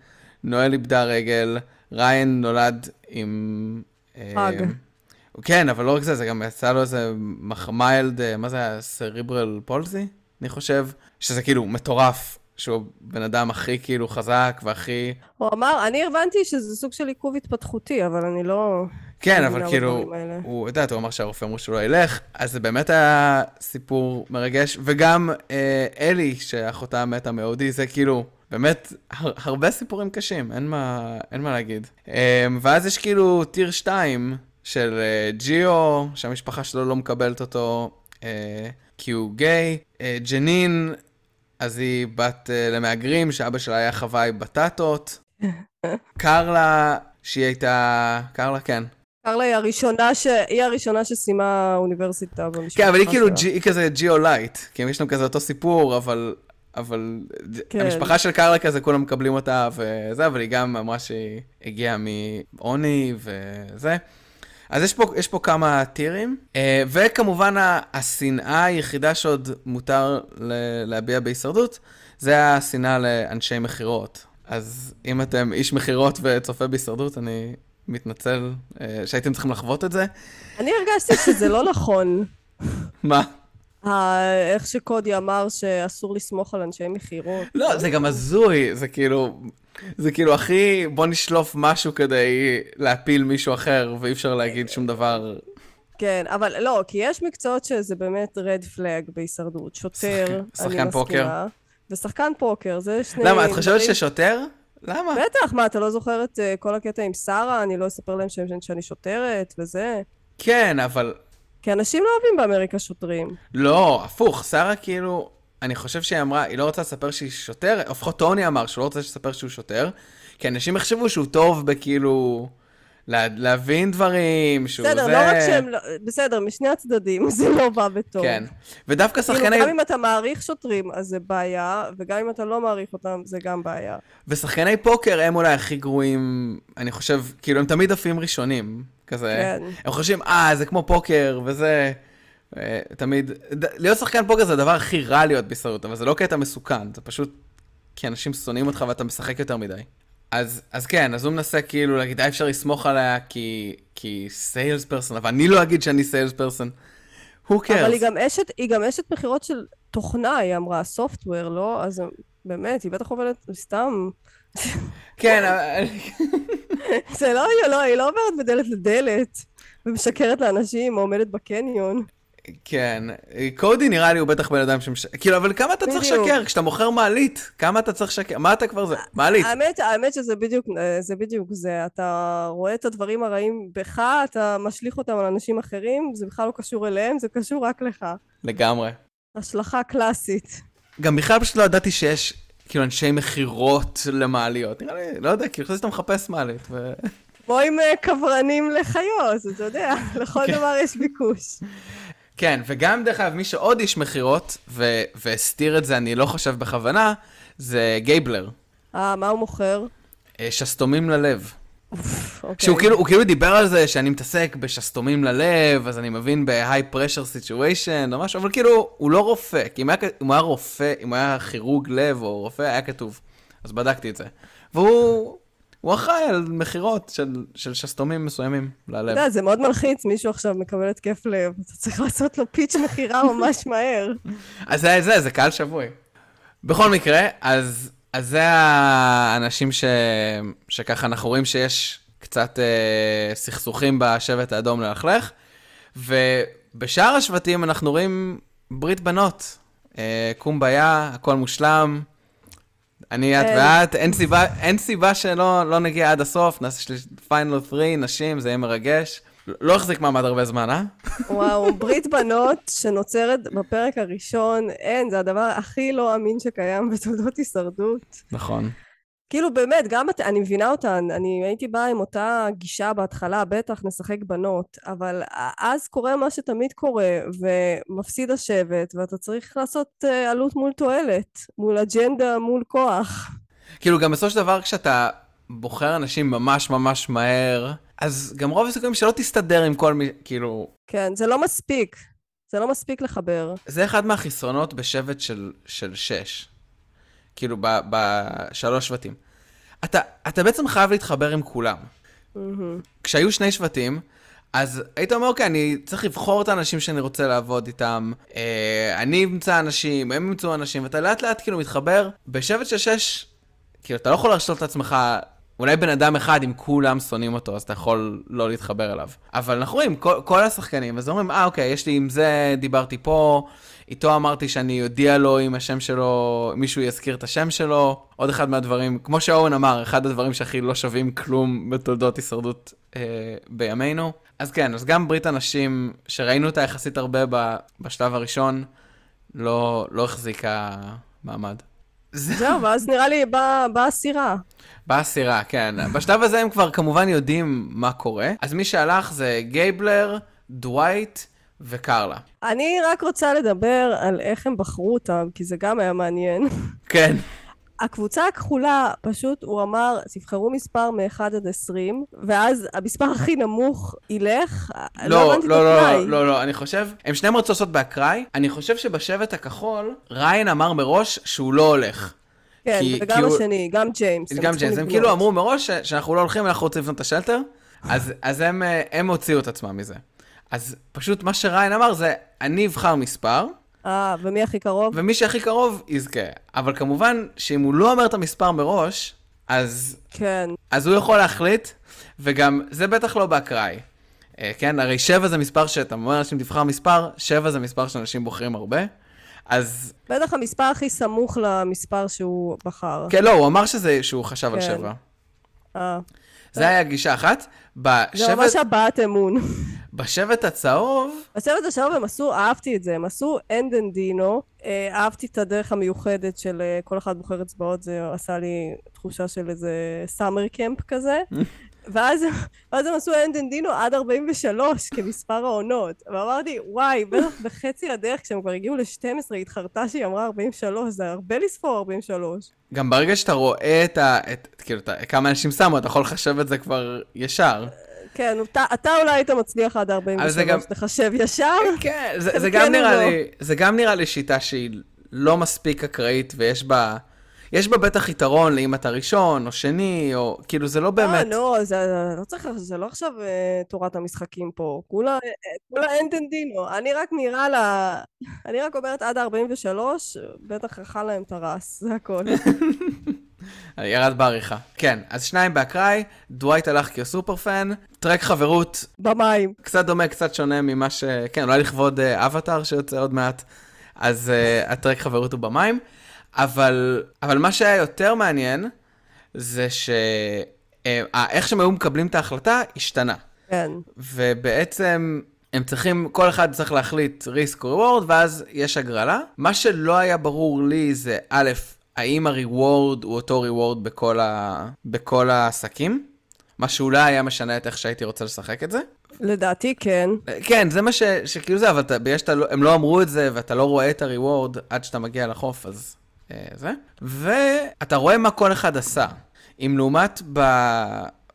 [SPEAKER 1] נואל איבדה רגל, ריאן נולד עם...
[SPEAKER 2] פג.
[SPEAKER 1] אה, כן, אבל לא רק זה, זה גם יצא לו איזה מיילד, אה, מה זה היה? סריברל פולזי? אני חושב, שזה כאילו מטורף, שהוא בן אדם הכי כאילו חזק והכי...
[SPEAKER 2] הוא אמר, אני הבנתי שזה סוג של עיכוב התפתחותי, אבל אני לא...
[SPEAKER 1] כן, אבל כאילו. הוא, את יודעת, הוא אמר שהרופא אמרו שהוא לא ילך, אז זה באמת היה סיפור מרגש, וגם אה, אלי, שאחותה מתה מאודי, זה כאילו, באמת, הר, הרבה סיפורים קשים, אין מה, אין מה להגיד. אה, ואז יש כאילו טיר 2 של אה, ג'יו, שהמשפחה שלו לא מקבלת אותו, אה, כי הוא גיי. אה, ג'נין, אז היא בת למהגרים, שאבא שלה היה חוואי בטטות. קרלה, שהיא הייתה... קרלה, כן.
[SPEAKER 2] קרלה היא הראשונה ש... היא הראשונה שסיימה אוניברסיטה במשפחה
[SPEAKER 1] כן, אבל היא כאילו,
[SPEAKER 2] שלה.
[SPEAKER 1] ג'י- היא כזה ג'יו lite, כי יש להם כזה אותו סיפור, אבל... אבל
[SPEAKER 2] כן.
[SPEAKER 1] המשפחה של קרלה כזה, כולם מקבלים אותה וזה, אבל היא גם אמרה שהיא הגיעה מעוני וזה. אז יש פה, יש פה כמה טירים, אה, וכמובן השנאה היחידה שעוד מותר להביע בהישרדות, זה השנאה לאנשי מכירות. אז אם אתם איש מכירות וצופה בהישרדות, אני מתנצל אה, שהייתם צריכים לחוות את זה.
[SPEAKER 2] אני הרגשתי שזה לא נכון.
[SPEAKER 1] מה?
[SPEAKER 2] איך שקודי אמר שאסור לסמוך על אנשי מכירות.
[SPEAKER 1] לא, זה גם הזוי, זה כאילו, זה כאילו הכי, בוא נשלוף משהו כדי להפיל מישהו אחר, ואי אפשר להגיד שום דבר.
[SPEAKER 2] כן, אבל לא, כי יש מקצועות שזה באמת רד פלאג בהישרדות. שוטר,
[SPEAKER 1] שחקן-
[SPEAKER 2] אני
[SPEAKER 1] שחקן פוקר.
[SPEAKER 2] מסכימה. ושחקן פוקר, זה שני...
[SPEAKER 1] למה, את חושבת
[SPEAKER 2] דברים-
[SPEAKER 1] ששוטר? למה?
[SPEAKER 2] בטח, מה, אתה לא זוכר את אה, כל הקטע עם שרה? אני לא אספר להם שאני שוטרת וזה?
[SPEAKER 1] כן, אבל
[SPEAKER 2] כי אנשים לא אוהבים באמריקה שוטרים.
[SPEAKER 1] לא, הפוך, שרה כאילו, אני חושב שהיא אמרה, היא לא רוצה לספר שהיא שוטר, לפחות טוני אמר שהוא לא רוצה לספר שהוא שוטר, כי אנשים יחשבו שהוא טוב בכאילו, לה, להבין דברים, שהוא
[SPEAKER 2] בסדר,
[SPEAKER 1] זה...
[SPEAKER 2] לא רק שהם... לא- בסדר, משני הצדדים זה לא בא בטוב.
[SPEAKER 1] כן. ודווקא
[SPEAKER 2] כאילו,
[SPEAKER 1] שחקני...
[SPEAKER 2] גם אם אתה מעריך שוטרים, אז זה בעיה, וגם אם אתה לא מעריך אותם, זה גם בעיה.
[SPEAKER 1] ושחקני פוקר הם אולי הכי גרועים, אני חושב, כאילו הם תמיד עפים ראשונים, כזה.
[SPEAKER 2] כן.
[SPEAKER 1] הם חושבים, אה, זה כמו פוקר, וזה... אה, תמיד, להיות שחקן פוקר זה הדבר הכי רע להיות בהישרדות, אבל זה לא קטע מסוכן, זה פשוט כי אנשים שונאים אותך ואתה משחק יותר מדי. אז, אז כן, אז הוא מנסה כאילו להגיד, אה, אפשר לסמוך עליה כי, כי סיילס פרסון, אבל אני לא אגיד שאני סיילס פרסון. who cares?
[SPEAKER 2] אבל היא גם אשת, היא גם אשת מכירות של תוכנה, היא אמרה, סופטוור, לא? אז באמת, היא בטח עובדת סתם.
[SPEAKER 1] כן, אבל-
[SPEAKER 2] זה לא, לא, היא לא עוברת מדלת לדלת, ומשקרת לאנשים, או עומדת בקניון.
[SPEAKER 1] כן, קודי נראה לי הוא בטח בן אדם שמש... כאילו, אבל כמה אתה צריך. לשקר? כשאתה מוכר מעלית, כמה אתה צריך לשקר? מה אתה כבר זה? מעלית.
[SPEAKER 2] האמת, האמת שזה בדיוק, זה בדיוק זה. אתה רואה את הדברים הרעים בך, אתה משליך אותם על אנשים אחרים, זה בכלל לא קשור אליהם, זה קשור רק לך.
[SPEAKER 1] לגמרי.
[SPEAKER 2] השלכה קלאסית.
[SPEAKER 1] גם בכלל פשוט לא ידעתי שיש כאילו אנשי מכירות למעליות. נראה לי, לא יודע, כאילו חשבתי שאתה מחפש מעלית. ו...
[SPEAKER 2] כמו עם אה, קברנים לחיות, אתה יודע, לכל
[SPEAKER 1] כן.
[SPEAKER 2] דבר יש ביקוש.
[SPEAKER 1] כן, וגם דרך אגב, מי שעוד איש מכירות, והסתיר את זה, אני לא חושב בכוונה, זה גייבלר.
[SPEAKER 2] אה, מה הוא מוכר?
[SPEAKER 1] אה, שסתומים ללב.
[SPEAKER 2] אוקיי.
[SPEAKER 1] שהוא כאילו, כאילו דיבר על זה שאני מתעסק בשסתומים ללב, אז אני מבין ב-high pressure situation או משהו, אבל כאילו, הוא לא רופא. כי אם היה, אם הוא היה רופא, אם הוא היה כירוג לב או רופא, היה כתוב. אז בדקתי את זה. והוא הוא אחראי על מכירות של, של שסתומים מסוימים
[SPEAKER 2] אתה
[SPEAKER 1] ללב.
[SPEAKER 2] יודע, זה מאוד מלחיץ, מישהו עכשיו מקבל התקף לב, אתה צריך לעשות לו פיץ' מכירה ממש מהר.
[SPEAKER 1] אז זה, זה, זה קהל שבוי. בכל מקרה, אז, אז זה האנשים ש, שככה אנחנו רואים שיש קצת אה, סכסוכים בשבט האדום ללכלך, ובשאר השבטים אנחנו רואים ברית בנות. אה, קומביה, הכל מושלם. אני, את
[SPEAKER 2] כן.
[SPEAKER 1] ואת, אין סיבה, אין סיבה שלא לא נגיע עד הסוף, נעשה פיינל 3, נשים, זה יהיה מרגש. לא החזיק מעמד הרבה זמן, אה?
[SPEAKER 2] וואו, ברית בנות שנוצרת בפרק הראשון, אין, זה הדבר הכי לא אמין שקיים בתולדות הישרדות.
[SPEAKER 1] נכון.
[SPEAKER 2] כאילו באמת, גם את, אני מבינה אותן, אני הייתי באה עם אותה גישה בהתחלה, בטח נשחק בנות, אבל אז קורה מה שתמיד קורה, ומפסיד השבט, ואתה צריך לעשות uh, עלות מול תועלת, מול אג'נדה, מול כוח.
[SPEAKER 1] כאילו, גם בסופו של דבר, כשאתה בוחר אנשים ממש ממש מהר, אז גם רוב הסיכויים שלא תסתדר עם כל מי, כאילו...
[SPEAKER 2] כן, זה לא מספיק. זה לא מספיק לחבר.
[SPEAKER 1] זה אחד מהחסרונות בשבט של, של שש. כאילו, בשלוש שבטים. אתה, אתה בעצם חייב להתחבר עם כולם. Mm-hmm. כשהיו שני שבטים, אז היית אומר, אוקיי, אני צריך לבחור את האנשים שאני רוצה לעבוד איתם. אה, אני אמצא אנשים, הם ימצאו אנשים, ואתה לאט לאט כאילו מתחבר. בשבט של שש, כאילו, אתה לא יכול להרשות את עצמך אולי בן אדם אחד, אם כולם שונאים אותו, אז אתה יכול לא להתחבר אליו. אבל אנחנו רואים, כל, כל השחקנים, אז אומרים, אה, אוקיי, יש לי עם זה, דיברתי פה, איתו אמרתי שאני אודיע לו אם השם שלו, מישהו יזכיר את השם שלו. עוד אחד מהדברים, כמו שאורן אמר, אחד הדברים שהכי לא שווים כלום בתולדות הישרדות אה, בימינו. אז כן, אז גם ברית הנשים, שראינו אותה יחסית הרבה ב, בשלב הראשון, לא, לא החזיקה מעמד.
[SPEAKER 2] זהו, ואז נראה לי באה הסירה.
[SPEAKER 1] באה הסירה, כן. בשלב הזה הם כבר כמובן יודעים מה קורה. אז מי שהלך זה גייבלר, דווייט וקרלה.
[SPEAKER 2] אני רק רוצה לדבר על איך הם בחרו אותם, כי זה גם היה מעניין.
[SPEAKER 1] כן.
[SPEAKER 2] הקבוצה הכחולה, פשוט הוא אמר, תבחרו מספר מ-1 עד 20, ואז המספר הכי נמוך ילך.
[SPEAKER 1] לא, לא, לא, לא, לא, לא, אני חושב, הם שניהם רצו לעשות באקראי, אני חושב שבשבט הכחול, ריין אמר מראש שהוא לא הולך.
[SPEAKER 2] כן, כי, וגם כי השני, הוא... גם ג'יימס.
[SPEAKER 1] גם ג'יימס, הם כאילו אמרו מראש שאנחנו לא הולכים, אנחנו רוצים לבנות את השלטר, אז, אז הם, אה, הם הוציאו את עצמם מזה. אז פשוט מה שריין אמר זה, אני אבחר מספר,
[SPEAKER 2] אה, ומי הכי קרוב?
[SPEAKER 1] ומי שהכי קרוב יזכה. אבל כמובן שאם הוא לא אומר את המספר מראש, אז...
[SPEAKER 2] כן.
[SPEAKER 1] אז הוא יכול להחליט, וגם זה בטח לא באקראי. אה, כן, הרי שבע זה מספר שאתה אומר לאנשים תבחר מספר, שבע זה מספר שאנשים בוחרים הרבה. אז...
[SPEAKER 2] בטח המספר הכי סמוך למספר שהוא בחר.
[SPEAKER 1] כן, לא, הוא אמר שזה, שהוא חשב כן. על שבע.
[SPEAKER 2] אה.
[SPEAKER 1] זה היה גישה אחת. בשבט...
[SPEAKER 2] זה ממש הבעת אמון.
[SPEAKER 1] בשבט הצהוב...
[SPEAKER 2] בשבט הצהוב הם עשו, אהבתי את זה, הם עשו אנדנדינו, אה, אהבתי את הדרך המיוחדת של אה, כל אחד בוחר אצבעות, זה עשה לי תחושה של איזה סאמר קמפ כזה. ואז, ואז הם עשו אנדנדינו עד 43 כמספר העונות. ואמרתי, וואי, בטח בחצי הדרך, כשהם כבר הגיעו ל-12, היא התחרטה שהיא אמרה 43, זה הרבה לספור 43.
[SPEAKER 1] גם ברגע שאתה רואה את ה... את, כאילו, את, כמה אנשים שמו, אתה יכול לחשב את זה כבר ישר.
[SPEAKER 2] כן, אתה, אתה אולי היית מצליח עד 43, גם... לחשב ישר.
[SPEAKER 1] כן, זה, זה, גם כן נראה לא. לי, זה גם נראה לי שיטה שהיא לא מספיק אקראית, ויש בה... יש בה בטח יתרון לאם אתה ראשון או שני, או כאילו זה לא באמת...
[SPEAKER 2] אה, נו, זה לא צריך, זה לא עכשיו uh, תורת המשחקים פה. כולה, אה, כולה אנטנדינו. אני רק נראה לה... אני רק אומרת עד 43, בטח אכל להם את הרס, זה הכל.
[SPEAKER 1] ירד בעריכה. כן, אז שניים באקראי, דווייט הלך כסופר פן, טרק חברות.
[SPEAKER 2] במים.
[SPEAKER 1] קצת דומה, קצת שונה ממה ש... כן, אולי לכבוד uh, אבטאר שיוצא עוד מעט, אז uh, הטרק חברות הוא במים. אבל, אבל מה שהיה יותר מעניין, זה שאיך שהם היו מקבלים את ההחלטה, השתנה.
[SPEAKER 2] כן.
[SPEAKER 1] ובעצם הם צריכים, כל אחד צריך להחליט או ריוורד, ואז יש הגרלה. מה שלא היה ברור לי זה, א', האם הריוורד הוא אותו ריוורד בכל, ה... בכל העסקים? מה שאולי היה משנה את איך שהייתי רוצה לשחק את זה.
[SPEAKER 2] לדעתי כן.
[SPEAKER 1] כן, זה מה ש... שכאילו זה, אבל אתה, בגלל שאתה, לא, הם לא אמרו את זה, ואתה לא רואה את הריוורד עד שאתה מגיע לחוף, אז אה, זה. ואתה רואה מה כל אחד עשה. אם לעומת ב...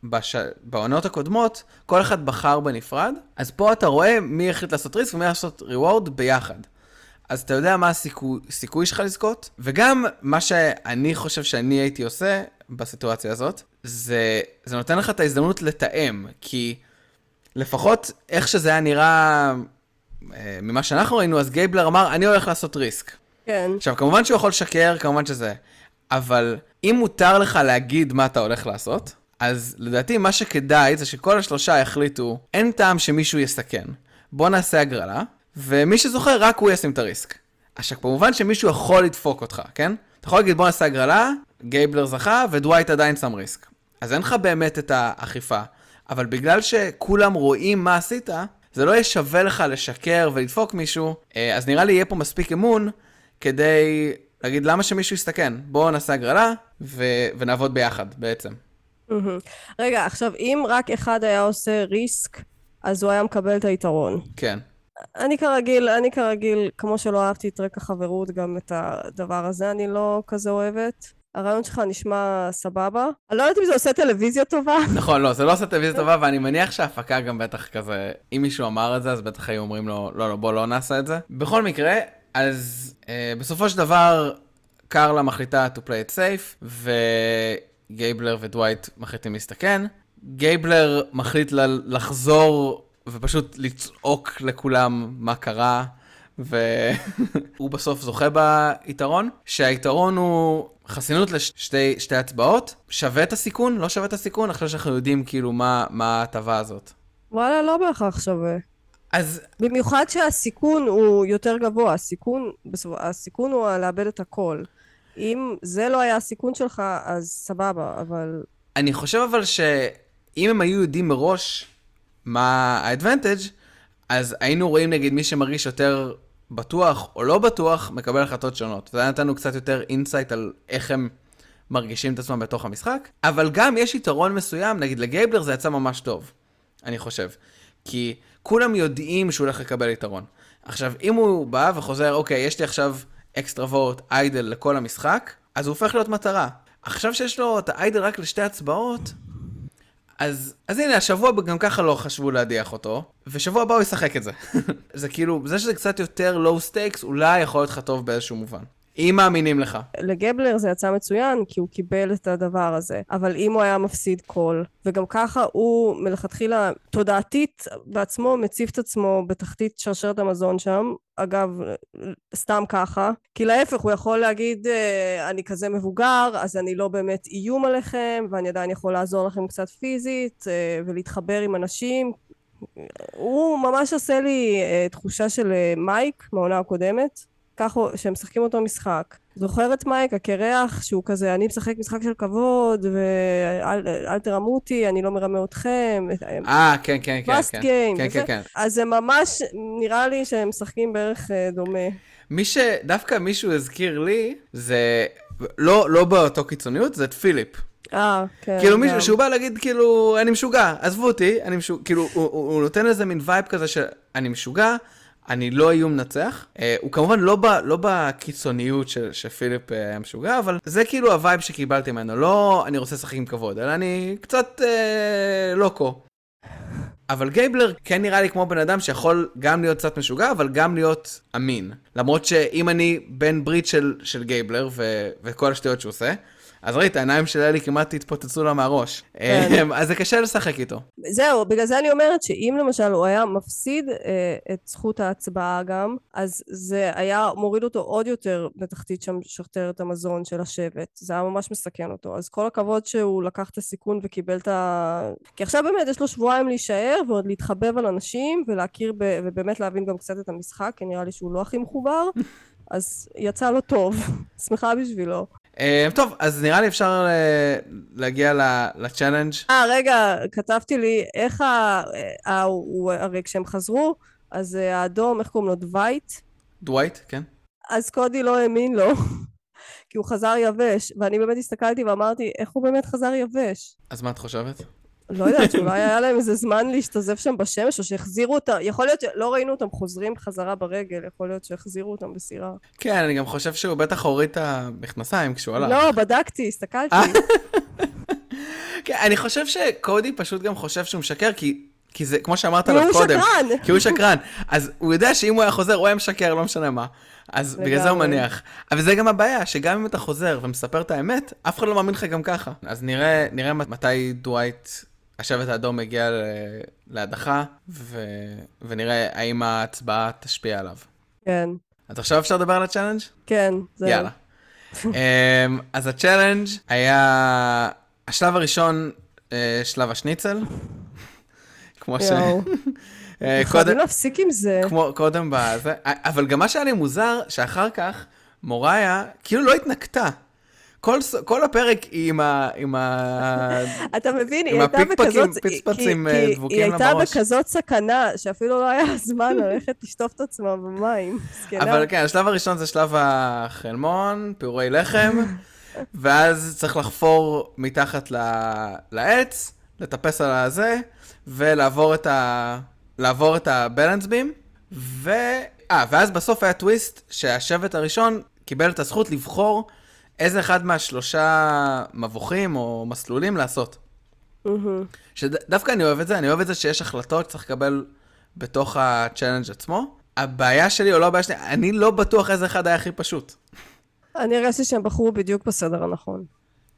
[SPEAKER 1] בש... בעונות הקודמות, כל אחד בחר בנפרד, אז פה אתה רואה מי החליט לעשות ריסק ומי לעשות ריוורד ביחד. אז אתה יודע מה הסיכוי, הסיכוי שלך לזכות, וגם מה שאני חושב שאני הייתי עושה בסיטואציה הזאת, זה, זה נותן לך את ההזדמנות לתאם, כי לפחות איך שזה היה נראה אה, ממה שאנחנו ראינו, אז גייבלר אמר, אני הולך לעשות risk.
[SPEAKER 2] כן.
[SPEAKER 1] עכשיו, כמובן שהוא יכול לשקר, כמובן שזה, אבל אם מותר לך להגיד מה אתה הולך לעשות, אז לדעתי מה שכדאי זה שכל השלושה יחליטו, אין טעם שמישהו יסכן. בוא נעשה הגרלה, ומי שזוכה, רק הוא ישים את ה risk. עכשיו, כמובן שמישהו יכול לדפוק אותך, כן? אתה יכול להגיד, בוא נעשה הגרלה, גייבלר זכה, ודווייט עדיין שם risk. אז אין לך באמת את האכיפה. אבל בגלל שכולם רואים מה עשית, זה לא יהיה שווה לך לשקר ולדפוק מישהו, אה, אז נראה לי יהיה פה מספיק אמון כדי להגיד למה שמישהו יסתכן? בואו נעשה הגרלה ו... ונעבוד ביחד בעצם.
[SPEAKER 2] רגע, עכשיו, אם רק אחד היה עושה ריסק, אז הוא היה מקבל את היתרון.
[SPEAKER 1] כן.
[SPEAKER 2] אני כרגיל, אני כרגיל, כמו שלא אהבתי את רקע חברות, גם את הדבר הזה אני לא כזה אוהבת. הרעיון שלך נשמע סבבה. אני לא יודעת אם זה עושה טלוויזיה טובה.
[SPEAKER 1] נכון, לא, זה לא עושה טלוויזיה טובה, ואני מניח שההפקה גם בטח כזה, אם מישהו אמר את זה, אז בטח היו אומרים לו, לא, לא, בוא לא נעשה את זה. בכל מקרה, אז אה, בסופו של דבר, קרלה מחליטה to play it safe, וגייבלר ודווייט מחליטים להסתכן. גייבלר מחליט ל- לחזור ופשוט לצעוק לכולם מה קרה, והוא בסוף זוכה ביתרון, שהיתרון הוא חסינות לשתי שתי הצבעות, שווה את הסיכון, לא שווה את הסיכון, עכשיו שאנחנו יודעים כאילו מה ההטבה הזאת.
[SPEAKER 2] וואלה, לא בהכרח שווה.
[SPEAKER 1] אז
[SPEAKER 2] במיוחד שהסיכון הוא יותר גבוה, הסיכון, הסיכון הוא לאבד את הכל. אם זה לא היה הסיכון שלך, אז סבבה, אבל...
[SPEAKER 1] אני חושב אבל שאם הם היו יודעים מראש מה ה-advantage, אז היינו רואים נגיד מי שמרגיש יותר בטוח או לא בטוח, מקבל החלטות שונות. זה היה נתן לנו קצת יותר insight על איך הם מרגישים את עצמם בתוך המשחק, אבל גם יש יתרון מסוים, נגיד לגייבלר זה יצא ממש טוב, אני חושב. כי כולם יודעים שהוא הולך לקבל יתרון. עכשיו, אם הוא בא וחוזר, אוקיי, יש לי עכשיו extra vote idol לכל המשחק, אז הוא הופך להיות מטרה. עכשיו שיש לו את ה idol רק לשתי הצבעות, אז, אז הנה, השבוע גם ככה לא חשבו להדיח אותו, ושבוע הבא הוא ישחק את זה. זה כאילו, זה שזה קצת יותר low stakes, אולי יכול להיות לך טוב באיזשהו מובן. אם מאמינים לך.
[SPEAKER 2] לגבלר זה יצא מצוין, כי הוא קיבל את הדבר הזה. אבל אם הוא היה מפסיד קול, וגם ככה הוא מלכתחילה תודעתית בעצמו מציב את עצמו בתחתית שרשרת המזון שם, אגב, סתם ככה, כי להפך, הוא יכול להגיד, אה, אני כזה מבוגר, אז אני לא באמת איום עליכם, ואני עדיין יכול לעזור לכם קצת פיזית, אה, ולהתחבר עם אנשים. הוא ממש עושה לי אה, תחושה של מייק מהעונה הקודמת. ככה שהם משחקים אותו משחק. זוכר את מייק, הקרח, שהוא כזה, אני משחק משחק של כבוד, ואל אל תרמו אותי, אני לא מרמה אתכם.
[SPEAKER 1] אה, כן, כן, כן. כן.
[SPEAKER 2] game,
[SPEAKER 1] כן,
[SPEAKER 2] וזה-
[SPEAKER 1] כן, כן.
[SPEAKER 2] אז זה ממש, נראה לי שהם משחקים בערך אה, דומה.
[SPEAKER 1] מי שדווקא מישהו הזכיר לי, זה לא, לא באותו קיצוניות, זה את פיליפ.
[SPEAKER 2] אה, כן.
[SPEAKER 1] כאילו. מישהו שהוא בא להגיד כאילו אני משוגע, עזבו אותי, אני משוגע, כאילו הוא, הוא, הוא נותן איזה מין vibe כזה של אני משוגע, אני לא איום מנצח. אה, הוא כמובן לא, ב, לא בקיצוניות של, שפיליפ אה, היה משוגע, אבל זה כאילו ה vibe שקיבלתי ממנו, לא אני רוצה לשחק עם כבוד, אלא אני קצת אה, loco. אבל גייבלר כן נראה לי כמו בן אדם שיכול גם להיות קצת משוגע, אבל גם להיות אמין. למרות שאם אני בן ברית של, של גייבלר ו, וכל השטויות שהוא עושה, אז ראית, העיניים של אלי כמעט התפוצצו לה מהראש.
[SPEAKER 2] כן.
[SPEAKER 1] אמ, אז זה קשה לשחק איתו.
[SPEAKER 2] זהו, בגלל זה אני אומרת שאם למשל הוא היה מפסיד אה, את זכות ההצבעה גם, אז זה היה מוריד אותו עוד יותר בתחתית שם שרשרת המזון של השבט. זה היה ממש מסכן אותו. אז כל הכבוד שהוא לקח את הסיכון וקיבל את ה... כי עכשיו באמת יש לו שבועיים להישאר ועוד להתחבב על אנשים ולהכיר ב... ובאמת להבין גם קצת את המשחק, כי נראה לי שהוא לא הכי מחובר. אז יצא לו טוב, שמחה בשבילו.
[SPEAKER 1] אמ, טוב, אז נראה לי אפשר אה, להגיע ל challenge.
[SPEAKER 2] אה, רגע, כתבתי לי, איך ה... ה... הוא... הרי כשהם חזרו, אז אה, האדום, איך קוראים לו? דווייט?
[SPEAKER 1] דווייט, כן?
[SPEAKER 2] אז קודי לא האמין לו, כי הוא חזר יבש, ואני באמת הסתכלתי ואמרתי, איך הוא באמת חזר יבש?
[SPEAKER 1] אז מה את חושבת?
[SPEAKER 2] לא יודעת, שאולי היה להם איזה זמן להשתזף שם בשמש, או שהחזירו אותם, יכול להיות שלא ראינו אותם חוזרים חזרה ברגל, יכול להיות שהחזירו אותם בסירה.
[SPEAKER 1] כן, אני גם חושב שהוא בטח הוריד את המכנסיים כשהוא הלך.
[SPEAKER 2] לא, בדקתי, הסתכלתי.
[SPEAKER 1] אה. כן, אני חושב שקודי פשוט גם חושב שהוא משקר, כי, כי זה, כמו שאמרת עליו קודם.
[SPEAKER 2] שקרן.
[SPEAKER 1] כי הוא שקרן. אז הוא יודע שאם הוא היה חוזר, הוא היה משקר, לא משנה מה. אז בגלל זה הוא
[SPEAKER 2] לגמרי.
[SPEAKER 1] מניח. אבל זה גם הבעיה, שגם אם אתה חוזר ומספר את האמת, אף אחד לא מאמין לך גם ככה. אז נראה, נראה מתי דווייט, השבט האדום, מגיע להדחה, ו... ונראה האם ההצבעה תשפיע עליו.
[SPEAKER 2] כן,
[SPEAKER 1] אז עכשיו אפשר לדבר על ה challenge?
[SPEAKER 2] כן, זהו.
[SPEAKER 1] יאללה. um, אז ה challenge היה השלב הראשון, uh, שלב השניצל. כמו ש... אה,
[SPEAKER 2] חייבים
[SPEAKER 1] קודם,
[SPEAKER 2] להפסיק עם זה.
[SPEAKER 1] כמו, קודם בזה, אבל גם מה שהיה לי מוזר, שאחר כך מוריה כאילו לא התנקתה. כל, כל הפרק היא עם ה... עם ה...
[SPEAKER 2] אתה מבין,
[SPEAKER 1] עם
[SPEAKER 2] היא הייתה בכזאת...
[SPEAKER 1] פצפצים,
[SPEAKER 2] כי-
[SPEAKER 1] אה,
[SPEAKER 2] כי
[SPEAKER 1] דבוקים
[SPEAKER 2] היא הייתה. בכזאת סכנה, שאפילו לא היה זמן ללכת לשטוף את עצמה במים.
[SPEAKER 1] אבל כן, השלב הראשון זה שלב החלמון, פירורי לחם, ואז צריך לחפור מתחת ל- לעץ, לטפס על הזה, ולעבור את ה... לעבור את הבלנס בים, ו... אה, ואז בסוף היה טוויסט שהשבט הראשון קיבל את הזכות לבחור איזה אחד מהשלושה מבוכים או מסלולים לעשות. שדווקא אני אוהב את זה, אני אוהב את זה שיש החלטות שצריך לקבל בתוך ה challenge עצמו. הבעיה שלי, או לא הבעיה שלי, אני לא בטוח איזה אחד היה הכי פשוט.
[SPEAKER 2] אני הרגשתי שהם בחרו בדיוק בסדר הנכון.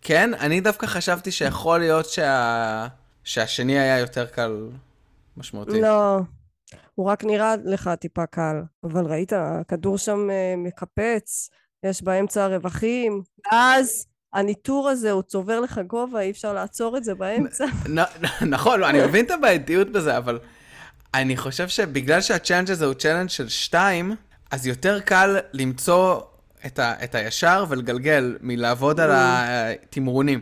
[SPEAKER 1] כן, אני דווקא חשבתי שיכול להיות שה... שהשני היה יותר קל משמעותי.
[SPEAKER 2] לא, הוא רק נראה לך טיפה קל. אבל ראית, הכדור שם אה, מקפץ, יש באמצע רווחים, ואז הכדור הזה, הוא צובר לך גובה, אי אפשר לעצור את זה באמצע.
[SPEAKER 1] נכון, אני מבין את הבעייתיות בזה, אבל אני חושב שבגלל שה challenge הזה הוא challenge של שתיים, אז יותר קל למצוא את, ה, את הישר ולגלגל מלעבוד על התמרונים.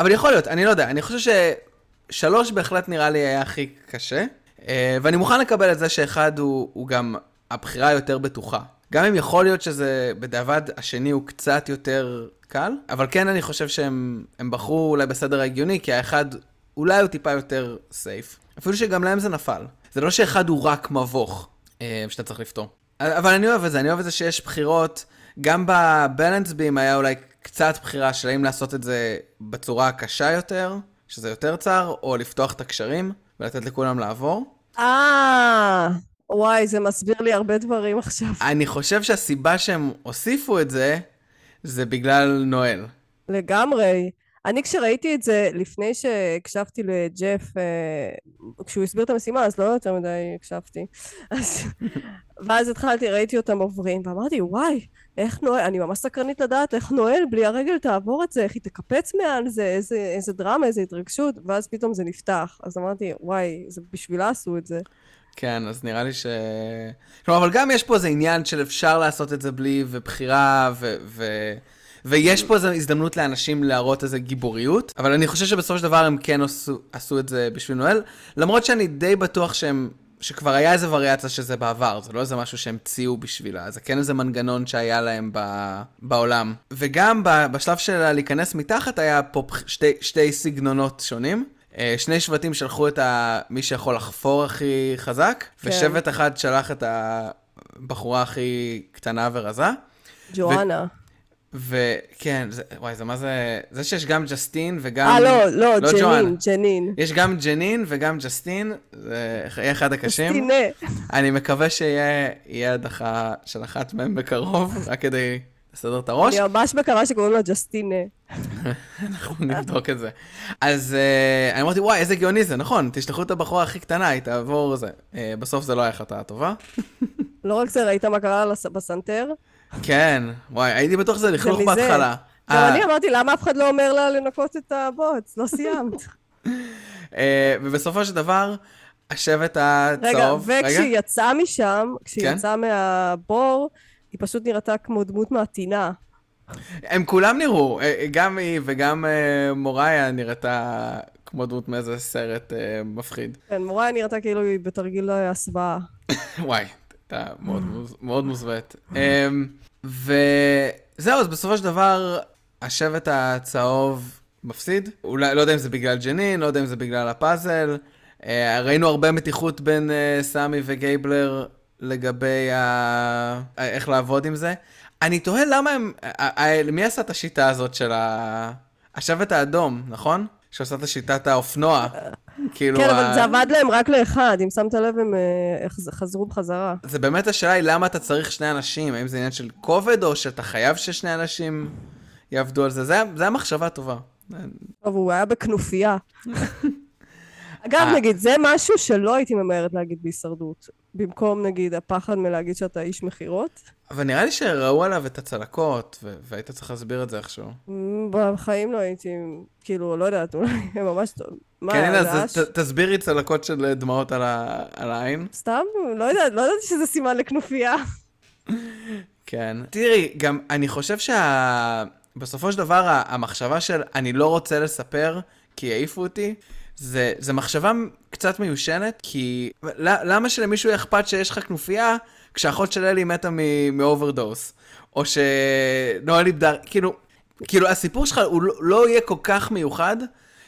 [SPEAKER 1] אבל יכול להיות, אני לא יודע, אני חושב ששלוש בהחלט נראה לי היה הכי קשה, אה, ואני מוכן לקבל את זה שאחד הוא, הוא גם הבחירה היותר בטוחה. גם אם יכול להיות שזה בדיעבד השני הוא קצת יותר קל, אבל כן אני חושב שהם הם בחרו אולי בסדר ההגיוני, כי האחד אולי הוא טיפה יותר סייף. אפילו שגם להם זה נפל. זה לא שאחד הוא רק מבוך אה, שאתה צריך לפתור. אבל אני אוהב את זה, אני אוהב את זה שיש בחירות. גם בבלנס בים היה אולי קצת בחירה של האם לעשות את זה בצורה הקשה יותר, שזה יותר צר, או לפתוח את הקשרים ולתת לכולם לעבור.
[SPEAKER 2] אה, וואי, זה מסביר לי הרבה דברים עכשיו.
[SPEAKER 1] אני חושב שהסיבה שהם הוסיפו את זה, זה בגלל נואל.
[SPEAKER 2] לגמרי. אני כשראיתי את זה לפני שהקשבתי לג'ף, אה, כשהוא הסביר את המשימה, אז לא יותר מדי הקשבתי. אז, ואז התחלתי, ראיתי אותם עוברים, ואמרתי, וואי, איך נואל, אני ממש סקרנית לדעת איך נואל בלי הרגל תעבור את זה, איך היא תקפץ מעל זה, איזה, איזה דרמה, איזה התרגשות, ואז פתאום זה נפתח. אז אמרתי, וואי, זה בשבילה עשו את זה.
[SPEAKER 1] כן, אז נראה לי ש... כלומר, אבל גם יש פה איזה עניין של אפשר לעשות את זה בלי, ובחירה, ו... ו... ויש פה איזו הזדמנות לאנשים להראות איזה גיבוריות, אבל אני חושב שבסופו של דבר הם כן עשו, עשו את זה בשביל נואל, למרות שאני די בטוח שהם, שכבר היה איזה וריאציה שזה בעבר, זה לא איזה משהו שהם המציאו בשבילה, זה כן איזה מנגנון שהיה להם ב... בעולם. וגם ב... בשלב של להיכנס מתחת היה פה שתי, שתי סגנונות שונים. אה, שני שבטים שלחו את ה... מי שיכול לחפור הכי חזק,
[SPEAKER 2] כן.
[SPEAKER 1] ושבט אחד שלח את הבחורה הכי קטנה ורזה.
[SPEAKER 2] ג'ואנה.
[SPEAKER 1] וכן, זה, וואי, זה מה זה... זה שיש גם ג'סטין וגם...
[SPEAKER 2] אה, לא, לא,
[SPEAKER 1] לא
[SPEAKER 2] ג'נין,
[SPEAKER 1] ג'ואנה.
[SPEAKER 2] ג'נין.
[SPEAKER 1] יש גם ג'נין וגם ג'סטין, זה יהיה אחד הקשים.
[SPEAKER 2] סטינה.
[SPEAKER 1] אני מקווה שיהיה יהיה הדחה של אחת מהם בקרוב, רק כדי לסדר את הראש.
[SPEAKER 2] אני ממש מקווה שקוראים לה ג'סטינה.
[SPEAKER 1] אנחנו נבדוק את זה. אז uh, אני אמרתי, וואי, איזה גאוני זה, נכון, תשלחו את הבחורה הכי קטנה, היא תעבור זה. Uh, בסוף זה לא היה החלטה טובה.
[SPEAKER 2] לא רק זה, ראית מה קרה בסנטר?
[SPEAKER 1] כן, וואי, הייתי בטוח שזה לכלוך. בהתחלה.
[SPEAKER 2] גם
[SPEAKER 1] אה,
[SPEAKER 2] אני אמרתי, למה אף אחד לא אומר לה לנקות את הבוץ? לא סיימת.
[SPEAKER 1] אה, ובסופו של דבר, השבט
[SPEAKER 2] רגע,
[SPEAKER 1] הצהוב...
[SPEAKER 2] וכשהיא יצאה משם, כשהיא
[SPEAKER 1] כן?
[SPEAKER 2] יצאה מהבור, היא פשוט נראתה כמו דמות מהטינה.
[SPEAKER 1] הם כולם נראו, אה, גם היא וגם אה, מוריה נראתה כמו דמות מאיזה סרט אה, מפחיד.
[SPEAKER 2] כן, מוריה נראתה כאילו היא בתרגיל הסוואה.
[SPEAKER 1] וואי, הייתה מאוד, מוז- מאוד מוזוות. אמ, וזהו, אז בסופו של דבר, השבט הצהוב מפסיד. אולי, לא יודע אם זה בגלל ג'נין, לא יודע אם זה בגלל הפאזל. ראינו הרבה מתיחות בין סמי וגייבלר לגבי ה... איך לעבוד עם זה. אני תוהה למה הם... מי עשה את השיטה הזאת של ה... השבט האדום, נכון? שעושה את השיטת האופנוע. כאילו...
[SPEAKER 2] כן,
[SPEAKER 1] ה-
[SPEAKER 2] אבל זה עבד להם רק לאחד, אם שמת לב הם אה, חזרו בחזרה.
[SPEAKER 1] זה באמת השאלה היא למה אתה צריך שני אנשים, האם זה עניין של כובד או שאתה חייב ששני אנשים יעבדו על זה, זה, זה היה מחשבה טובה.
[SPEAKER 2] טוב, הוא היה בכנופיה. אגב,
[SPEAKER 1] אה.
[SPEAKER 2] נגיד, זה משהו שלא הייתי ממהרת להגיד בהישרדות. במקום, נגיד, הפחד מלהגיד שאתה איש מכירות.
[SPEAKER 1] אבל נראה לי שראו עליו את הצלקות, והיית צריך להסביר את זה איכשהו.
[SPEAKER 2] בחיים לא הייתי, כאילו, לא יודעת, אולי ממש... מה,
[SPEAKER 1] כן, הנה, תסבירי צלקות של דמעות על, העין.
[SPEAKER 2] סתם? לא יודעת, לא ידעתי שזה סימן לכנופיה.
[SPEAKER 1] כן. תראי, גם אני חושב שה... בסופו של דבר, המחשבה של אני לא רוצה לספר כי העיפו אותי, זה, זה מחשבה קצת מיושנת, כי למה שלמישהו יהיה אכפת שיש לך כנופיה כשאחות של אלי מתה מאוברדוס? או שנוהל איבדה, כאילו, כאילו הסיפור שלך הוא לא, לא יהיה כל כך מיוחד,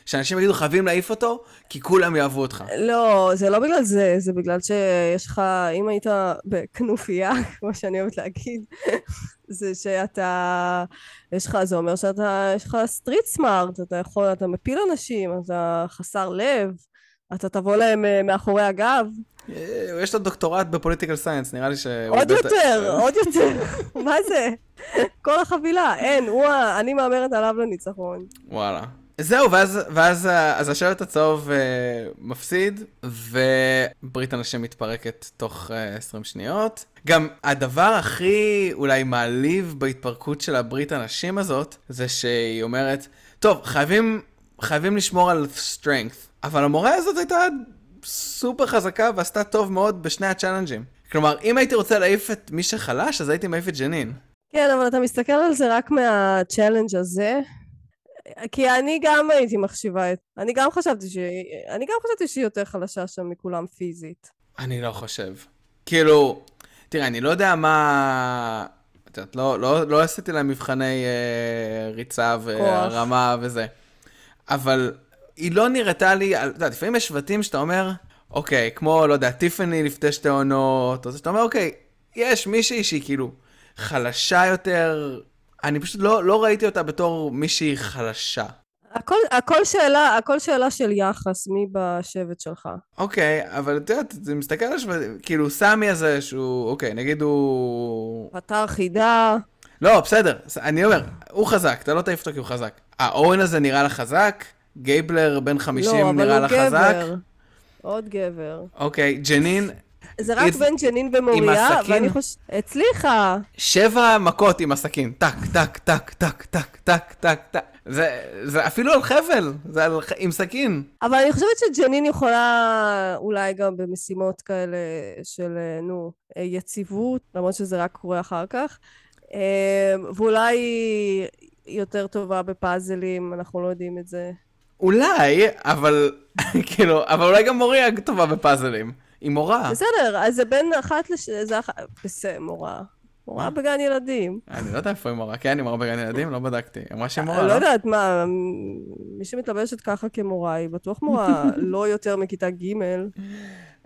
[SPEAKER 1] שאנשים יגידו חייבים להעיף אותו, כי כולם יאהבו אותך.
[SPEAKER 2] לא, זה לא בגלל זה, זה בגלל שיש לך, אם היית בכנופיה, כמו שאני אוהבת להגיד, זה שאתה, יש לך, זה אומר שאתה, יש לך street smart, אתה יכול, אתה מפיל אנשים, אתה חסר לב, אתה תבוא להם אה, מאחורי הגב.
[SPEAKER 1] אה, יש לו דוקטורט ב political science, נראה לי ש...
[SPEAKER 2] עוד יותר, עוד יותר. מה זה? כל החבילה, אין, הוא, אני מהמרת עליו לניצחון.
[SPEAKER 1] וואלה. זהו, ואז, ואז אז השבט הצהוב uh, מפסיד, וברית הנשים מתפרקת תוך uh, אה, 20 שניות. גם הדבר הכי אולי מעליב בהתפרקות של הברית הנשים הזאת, זה שהיא אומרת, טוב, חייבים, חייבים לשמור על strength, אבל המורה הזאת הייתה סופר חזקה ועשתה טוב מאוד בשני הצ'אלנג'ים. כלומר, אם הייתי רוצה להעיף את מי שחלש, אז הייתי מעיף את ג'נין.
[SPEAKER 2] כן, אבל אתה מסתכל על זה רק מה challenge הזה, כי אני גם הייתי מחשיבה את... אני גם חשבתי ש... אני גם חשבתי שהיא יותר חלשה שם מכולם פיזית.
[SPEAKER 1] אני לא חושב. כאילו, תראה, אני לא יודע מה... את יודעת, לא, לא, לא עשיתי להם מבחני אה, ריצה והרמה וזה. אבל היא לא נראתה לי, את יודעת, לפעמים יש שבטים שאתה אומר, אוקיי, כמו, לא יודע, טיפני לפני שתי עונות, או זה שאתה אומר, אוקיי, יש מישהי שהיא כאילו חלשה יותר, אני פשוט לא, לא ראיתי אותה בתור מישהי חלשה.
[SPEAKER 2] הכל, הכל, שאלה, הכל שאלה של יחס, מי בשבט שלך.
[SPEAKER 1] אוקיי, אבל את יודעת, זה מסתכל על שבט, כאילו סמי הזה שהוא, אוקיי, נגיד הוא...
[SPEAKER 2] פתר חידה.
[SPEAKER 1] לא, בסדר, אני אומר, הוא חזק, אתה לא תעיף אותו כי הוא חזק. האוון הזה נראה לך חזק, גייבלר בן 50 לא, נראה לך חזק. לא, אבל הוא גבר.
[SPEAKER 2] עוד גבר.
[SPEAKER 1] אוקיי, ג'נין,
[SPEAKER 2] זה רק בין ג'נין ומוריה, ואני חושבת... הצליחה.
[SPEAKER 1] שבע מכות עם הסכין. טק, טק, טק, טק, טק, טק, טק, טק. זה, זה אפילו על חבל, זה על, עם סכין.
[SPEAKER 2] אבל אני חושבת שג'נין יכולה אולי גם במשימות כאלה של, נו, יציבות, למרות שזה רק קורה אחר כך. אה, ואולי היא יותר טובה בפאזלים, אנחנו לא יודעים את זה.
[SPEAKER 1] אולי, אבל כאילו, אבל אולי גם מוריה טובה בפאזלים. היא מורה.
[SPEAKER 2] בסדר, אז זה בין אחת לש... זה. בסדר, מורה. מורה בגן ילדים.
[SPEAKER 1] אני לא יודע איפה היא מורה. כן, היא מורה בגן ילדים? לא בדקתי. היא אמרה שהיא מורה,
[SPEAKER 2] לא? לא יודעת, מה, מי שמתלבשת ככה כמורה, היא בטוח מורה לא יותר מכיתה ג'.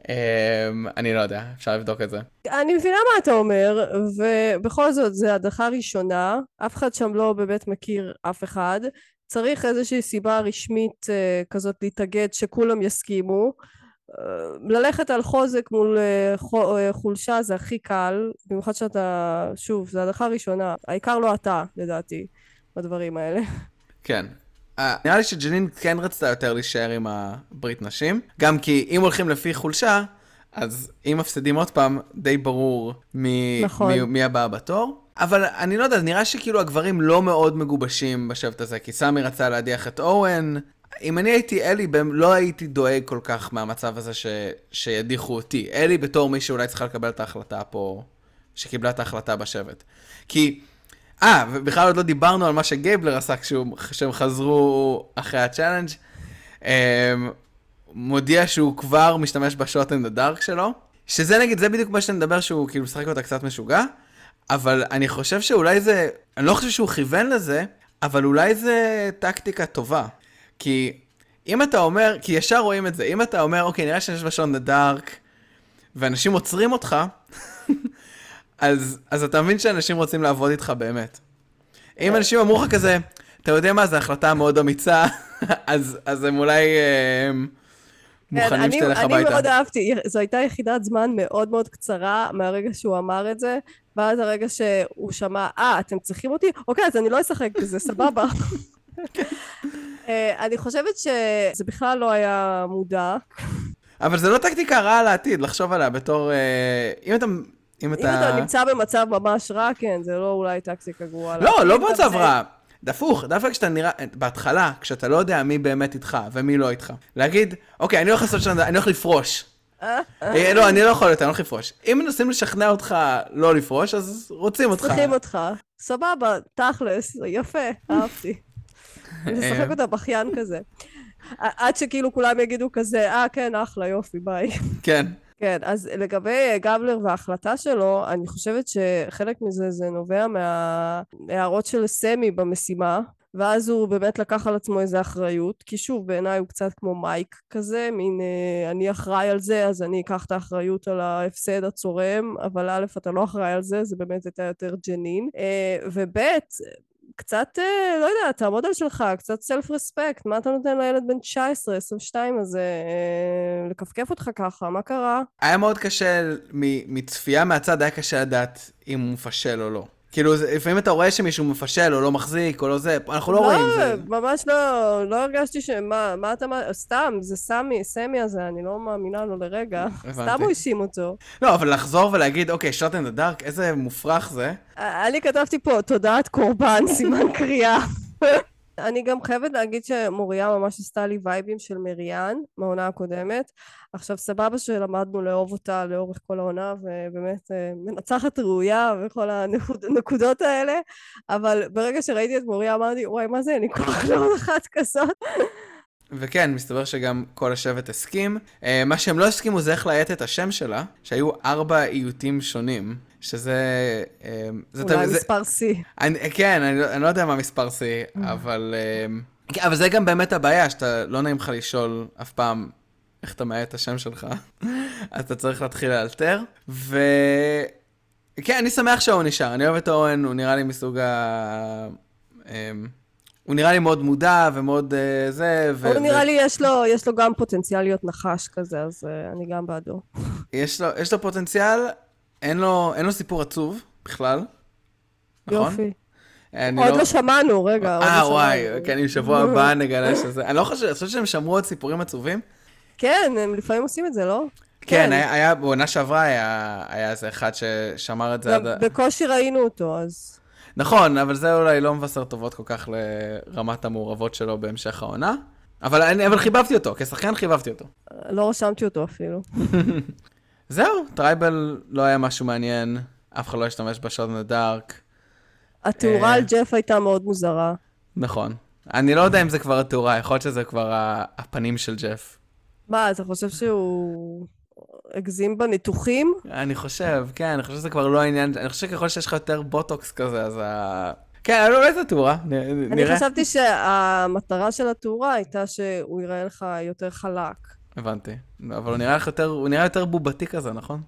[SPEAKER 1] אמ, אני לא יודע, אפשר לבדוק את זה.
[SPEAKER 2] אני מבינה מה אתה אומר, ובכל זאת, זו הדחה ראשונה, אף אחד שם לא באמת מכיר אף אחד. צריך איזושהי סיבה רשמית uh, כזאת להתאגד שכולם יסכימו. ללכת על חוזק מול אה, אה, חולשה זה הכי קל, במיוחד שאתה, שוב, זו הדרכה ראשונה, העיקר לא אתה, לדעתי, בדברים האלה.
[SPEAKER 1] כן. Uh, נראה לי שג'נין כן רצתה יותר להישאר עם הברית נשים, גם כי אם הולכים לפי חולשה, אז אם מפסידים עוד פעם, די ברור מי, נכון. מי, מי הבא בתור. אבל אני לא יודע, נראה שכאילו הגברים לא מאוד מגובשים בשבט הזה, כי סמי רצה להדיח את אוון, אם אני הייתי אלי, לא הייתי דואג כל כך מהמצב הזה ש... שידיחו אותי. אלי בתור מי שאולי צריכה לקבל את ההחלטה פה, שקיבלה את ההחלטה בשבט. כי, אה, ובכלל עוד לא דיברנו על מה שגייבלר עשה כשהם חזרו אחרי ה challenge. אמ, מודיע שהוא כבר משתמש בשוט דה דארק שלו, שזה נגיד, זה בדיוק מה שאתה מדבר שהוא כאילו משחק אותה קצת משוגע, אבל אני חושב שאולי זה, אני לא חושב שהוא כיוון לזה, אבל אולי זה טקטיקה טובה. כי אם אתה אומר, כי ישר רואים את זה, אם אתה אומר, אוקיי, נראה שיש בשעון דארק, ואנשים עוצרים אותך, אז, אז אתה מבין שאנשים רוצים לעבוד איתך באמת. אם אנשים אמרו לך כזה, אתה יודע מה, זו החלטה מאוד אמיצה, אז, אז הם אולי אה, מוכנים כן, שתלך הביתה.
[SPEAKER 2] אני מאוד אהבתי, זו הייתה יחידת זמן מאוד מאוד קצרה מהרגע שהוא אמר את זה, ואז הרגע שהוא שמע, אה, אתם צריכים אותי? אוקיי, אז אני לא אשחק בזה, סבבה. אה, אני חושבת שזה בכלל לא היה מודע.
[SPEAKER 1] אבל זה לא טקטיקה רעה לעתיד, לחשוב עליה בתור... אה, אם אתה...
[SPEAKER 2] אם אתה... אם אתה נמצא במצב ממש רע, כן, זה לא אולי טקטיקה גרועה.
[SPEAKER 1] לא, לא במצב רע. דפוך, דווקא כשאתה נראה, בהתחלה, כשאתה לא יודע מי באמת איתך ומי לא איתך, להגיד, אוקיי, אני הולך לעשות שאני הולך לפרוש. אה, לא, אני לא יכול יותר, אני הולך לפרוש. אם מנסים לשכנע אותך לא לפרוש, אז רוצים אותך.
[SPEAKER 2] צריכים אותך. סבבה, תכלס, יפה, אהבתי. נשחק
[SPEAKER 1] אה.
[SPEAKER 2] אותה בכיין כזה. עד שכאילו כולם יגידו כזה, אה, כן, אחלה, יופי, ביי.
[SPEAKER 1] כן.
[SPEAKER 2] כן, אז לגבי גבלר וההחלטה שלו, אני חושבת שחלק מזה זה נובע מההערות של סמי במשימה, ואז הוא באמת לקח על עצמו איזה אחריות, כי שוב, בעיניי הוא קצת כמו מייק כזה, מין אה, אני אחראי על זה, אז אני אקח את האחריות על ההפסד הצורם, אבל א', אתה לא אחראי על זה, זה באמת הייתה יותר ג'נין. אה, וב', קצת, אה, לא יודע, תעמוד על שלך, קצת סלף רספקט, מה אתה נותן לילד בן 19, 22 הזה, אה, לכפכף אותך ככה, מה קרה?
[SPEAKER 1] היה מאוד קשה, מצפייה מהצד היה קשה לדעת אם הוא מפשל או לא. כאילו, לפעמים אתה רואה שמישהו מפשל או לא מחזיק או לא זה, אנחנו לא רואים. זה...
[SPEAKER 2] ממש לא, לא הרגשתי ש... מה, אתה... סתם, זה סמי, סמי הזה, אני לא מאמינה לו לרגע. סתם הוא האשים אותו.
[SPEAKER 1] לא, אבל לחזור ולהגיד, אוקיי, שוט אין דארק, איזה מופרך זה.
[SPEAKER 2] אני כתבתי פה, תודעת קורבן, סימן קריאה. אני גם חייבת להגיד שמוריה ממש עשתה לי וייבים של מריאן מהעונה הקודמת. עכשיו סבבה שלמדנו לאהוב אותה לאורך כל העונה ובאמת אה, מנצחת ראויה וכל הנקודות האלה אבל ברגע שראיתי את מוריה אמרתי וואי מה זה אין לי כוח לעוד אחת כזאת
[SPEAKER 1] וכן, מסתבר שגם כל השבט הסכים. אה, מה שהם לא הסכימו זה איך לאיית את השם שלה, שהיו ארבע איותים שונים, שזה... אה, זה
[SPEAKER 2] אולי
[SPEAKER 1] זה-
[SPEAKER 2] מספר שיא
[SPEAKER 1] אני, כן, אני, לא- אני לא יודע מה מספר C, אבל... אה, כן, אבל זה גם באמת הבעיה, שאתה לא נעים לך לשאול אף פעם איך אתה מאיית את השם שלך, אז אתה צריך להתחיל לאלתר. ו... כן, אני שמח שהוא נשאר, אני אוהב את אורן, הוא נראה לי מסוג ה... אמ, הוא נראה לי מאוד מודע ומאוד אה, זה, ו...
[SPEAKER 2] הוא נראה
[SPEAKER 1] ו-
[SPEAKER 2] לי יש לו, יש לו גם פוטנציאל להיות נחש כזה אז אה, אני גם בעדו.
[SPEAKER 1] יש לו, יש לו פוטנציאל, אין לו, אין לו סיפור עצוב בכלל, נכון?
[SPEAKER 2] יופי עוד לא שמענו רגע לא
[SPEAKER 1] אה,
[SPEAKER 2] שמענו.
[SPEAKER 1] וואי, כן, אם שבוע הבא נגלה שזה... אני לא חושב, אני חושב שהם שמרו עוד סיפורים עצובים.
[SPEAKER 2] כן הם לפעמים עושים את זה לא?
[SPEAKER 1] כן, היה, היה- בעונה שעברה היה היה איזה אחד ששמר את זה עד...
[SPEAKER 2] בקושי ראינו אותו אז
[SPEAKER 1] נכון, אבל זה אולי לא מבשר טובות כל כך לרמת המעורבות שלו בהמשך העונה. אבל אבל חיבבתי אותו, כשחקן חיבבתי אותו.
[SPEAKER 2] לא רשמתי אותו אפילו.
[SPEAKER 1] זהו, tribal לא היה משהו מעניין, אף אחד לא השתמש ב shot in the dark.
[SPEAKER 2] התאורה
[SPEAKER 1] אה.
[SPEAKER 2] על ג'ף הייתה מאוד מוזרה.
[SPEAKER 1] נכון. אני לא יודע אם זה כבר התאורה, יכול להיות שזה כבר הפנים של ג'ף.
[SPEAKER 2] מה, אתה חושב שהוא הגזים בניתוחים?
[SPEAKER 1] אני חושב, כן, אני חושב שזה כבר לא העניין, אני חושב שככל שיש לך יותר בוטוקס כזה, אז ה... כן, אבל אולי זה תאורה, נ-
[SPEAKER 2] אני
[SPEAKER 1] נראה.
[SPEAKER 2] חשבתי שהמטרה של התאורה הייתה שהוא יראה לך יותר חלק.
[SPEAKER 1] הבנתי. אבל הוא נראה לך יותר, הוא נראה יותר בובתי כזה, נכון?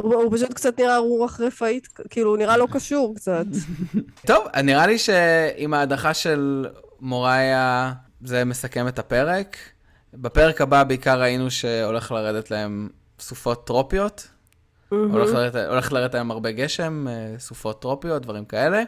[SPEAKER 2] הוא הוא פשוט קצת נראה רוח רפאית, כאילו הוא נראה לא קשור קצת.
[SPEAKER 1] טוב, נראה לי שעם ההדחה של מוריה, זה מסכם את הפרק. בפרק הבא בעיקר ראינו שהולך לרדת להם סופות טרופיות. הולך לרדת- הולך לרדת להם הרבה גשם, אה, סופות טרופיות, דברים כאלה.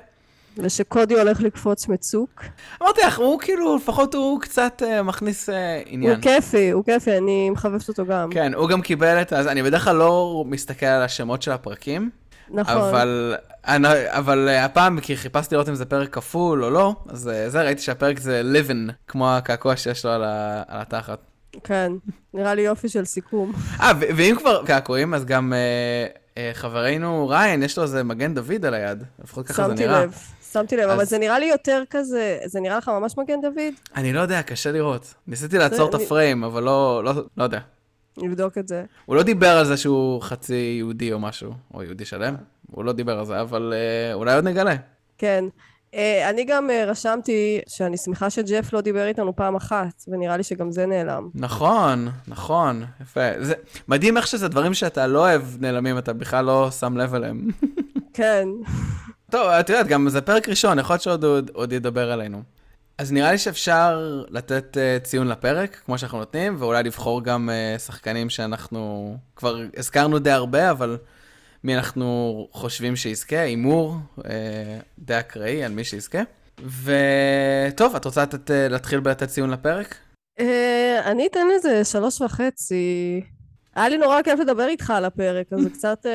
[SPEAKER 2] ושקודי הולך לקפוץ מצוק.
[SPEAKER 1] אמרתי לך, הוא כאילו, לפחות הוא קצת אה, מכניס אה, עניין.
[SPEAKER 2] הוא כיפי, הוא כיפי, אני מחבבת אותו גם.
[SPEAKER 1] כן, הוא גם קיבל את. אז אני בדרך כלל לא מסתכל על השמות של הפרקים,
[SPEAKER 2] נכון.
[SPEAKER 1] אבל, אני, אבל אה, הפעם, כי חיפשתי לראות אם זה פרק כפול או לא, אז זה, ראיתי שהפרק זה living, כמו הקעקוע שיש לו על, ה, על התחת.
[SPEAKER 2] כן, נראה לי יופי של סיכום.
[SPEAKER 1] אה, ואם כבר קעקועים, אז גם אה, אה, חברנו ריין, יש לו איזה מגן דוד על היד, לפחות ככה זה
[SPEAKER 2] שמתי
[SPEAKER 1] נראה.
[SPEAKER 2] לב, שמתי לב, אבל זה נראה לי יותר כזה, זה נראה לך ממש מגן דוד?
[SPEAKER 1] אני לא יודע, קשה לראות. ניסיתי לעצור את הפריים, אבל לא, לא, לא יודע.
[SPEAKER 2] נבדוק את זה.
[SPEAKER 1] הוא לא דיבר על זה שהוא חצי יהודי או משהו, או יהודי שלם, הוא לא דיבר על זה, אבל אה, אולי עוד נגלה.
[SPEAKER 2] כן. אה, אני גם אה, רשמתי שאני שמחה שג'ף לא דיבר איתנו פעם אחת, ונראה לי שגם זה נעלם.
[SPEAKER 1] נכון, נכון, יפה. זה מדהים איך שזה דברים שאתה לא אוהב נעלמים, אתה בכלל לא שם לב אליהם.
[SPEAKER 2] כן.
[SPEAKER 1] טוב, את יודעת, גם זה פרק ראשון, יכול להיות שעוד עוד, ידבר עלינו. אז נראה לי שאפשר לתת uh, ציון לפרק, כמו שאנחנו נותנים, ואולי לבחור גם uh, שחקנים שאנחנו כבר הזכרנו די הרבה, אבל מי אנחנו חושבים שיזכה, הימור uh, די אקראי על מי שיזכה. וטוב, את רוצה לתת, uh, להתחיל בלתת ציון לפרק?
[SPEAKER 2] אה, אני אתן לזה שלוש וחצי. היה לי נורא כיף לדבר איתך על הפרק, אז זה קצת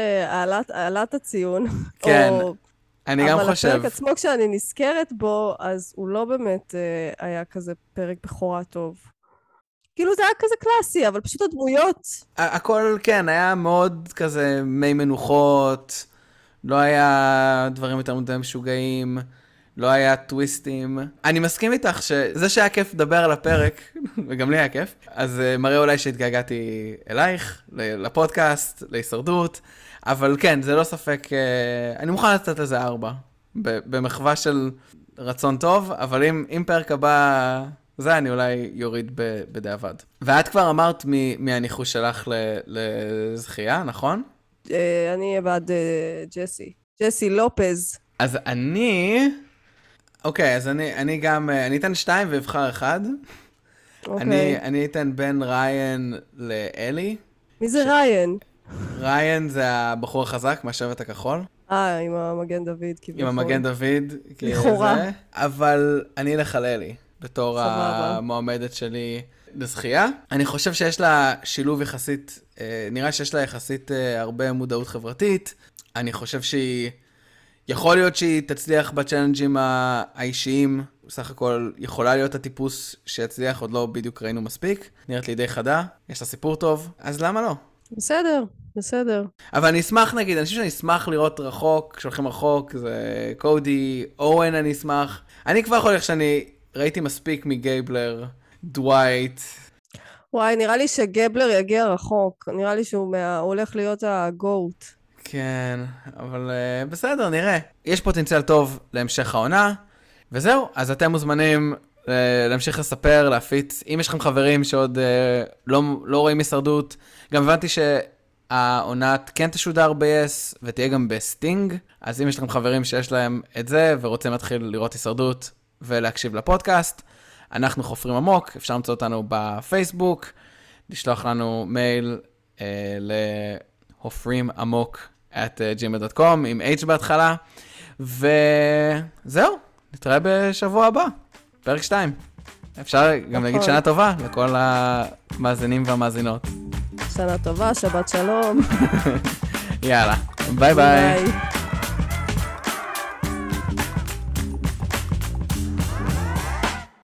[SPEAKER 2] העלת הציון.
[SPEAKER 1] כן,
[SPEAKER 2] או-
[SPEAKER 1] אני גם
[SPEAKER 2] אבל
[SPEAKER 1] חושב.
[SPEAKER 2] הפרק עצמו, כשאני נזכרת בו, אז הוא לא באמת אה, היה כזה פרק בכורה טוב. כאילו זה היה כזה קלאסי, אבל פשוט הדמויות.
[SPEAKER 1] הכל, כן, היה מאוד כזה מי מנוחות, לא היה דברים יותר מדי משוגעים, לא היה טוויסטים. אני מסכים איתך שזה שהיה כיף לדבר על הפרק, וגם לי היה כיף, אז uh, מראה אולי שהתגעגעתי אלייך, לפודקאסט, להישרדות, אבל כן, זה לא ספק, uh, אני מוכן לתת לזה ארבע, במחווה של רצון טוב, אבל אם, אם פרק הבא... זה אני אולי יוריד בדיעבד. ואת כבר אמרת מי, מי הניחוש שלך לזכייה, נכון?
[SPEAKER 2] אה, אני אהיה בעד אה, ג'סי. ג'סי לופז.
[SPEAKER 1] אז אני... אוקיי, אז אני, אני גם... אה, אני אתן שתיים ואבחר אחד.
[SPEAKER 2] אוקיי.
[SPEAKER 1] אני, אני אתן בין ריין לאלי.
[SPEAKER 2] מי זה ריין?
[SPEAKER 1] ריין זה הבחור החזק מהשבט הכחול,
[SPEAKER 2] אה, עם המגן דוד כביכול.
[SPEAKER 1] עם המגן דוד. כי
[SPEAKER 2] לכאורה.
[SPEAKER 1] אבל אני אלך על אלי, בתור. המועמדת שלי לזכייה. אני חושב שיש לה שילוב יחסית, אה, נראה שיש לה יחסית אה, הרבה מודעות חברתית. אני חושב שהיא, יכול להיות שהיא תצליח בצ'אלנג'ים האישיים, בסך הכל יכולה להיות הטיפוס שיצליח, עוד לא בדיוק ראינו מספיק. נראית לי די חדה, יש לה סיפור טוב, אז למה לא?
[SPEAKER 2] בסדר, בסדר.
[SPEAKER 1] אבל אני אשמח, נגיד, אני חושב שאני אשמח לראות רחוק, כשהולכים רחוק, זה קודי, אורן אני אשמח. אני כבר יכול להגיד שאני ראיתי מספיק מגייבלר, דווייט.
[SPEAKER 2] וואי, נראה לי שגבלר יגיע רחוק. נראה לי שהוא מה... הולך להיות הגוט.
[SPEAKER 1] כן, אבל uh, בסדר, נראה. יש פוטנציאל טוב להמשך העונה, וזהו, אז אתם מוזמנים להמשיך לספר, להפיץ. אם יש לכם חברים שעוד אה, לא, לא רואים הישרדות, גם הבנתי שהעונה כן תשודר ב-yes ותהיה גם בסטינג, אז אם יש לכם חברים שיש להם את זה ורוצים להתחיל לראות הישרדות ולהקשיב לפודקאסט, אנחנו חופרים עמוק, אפשר למצוא אותנו בפייסבוק, לשלוח לנו מייל אה, להופרים עמוק at gmail.com עם H בהתחלה, וזהו, נתראה בשבוע הבא, פרק 2. אפשר גם להגיד
[SPEAKER 2] נכון.
[SPEAKER 1] שנה טובה לכל המאזינים והמאזינות.
[SPEAKER 2] שנה טובה, שבת שלום.
[SPEAKER 1] יאללה, ביי ביי.
[SPEAKER 2] ביי.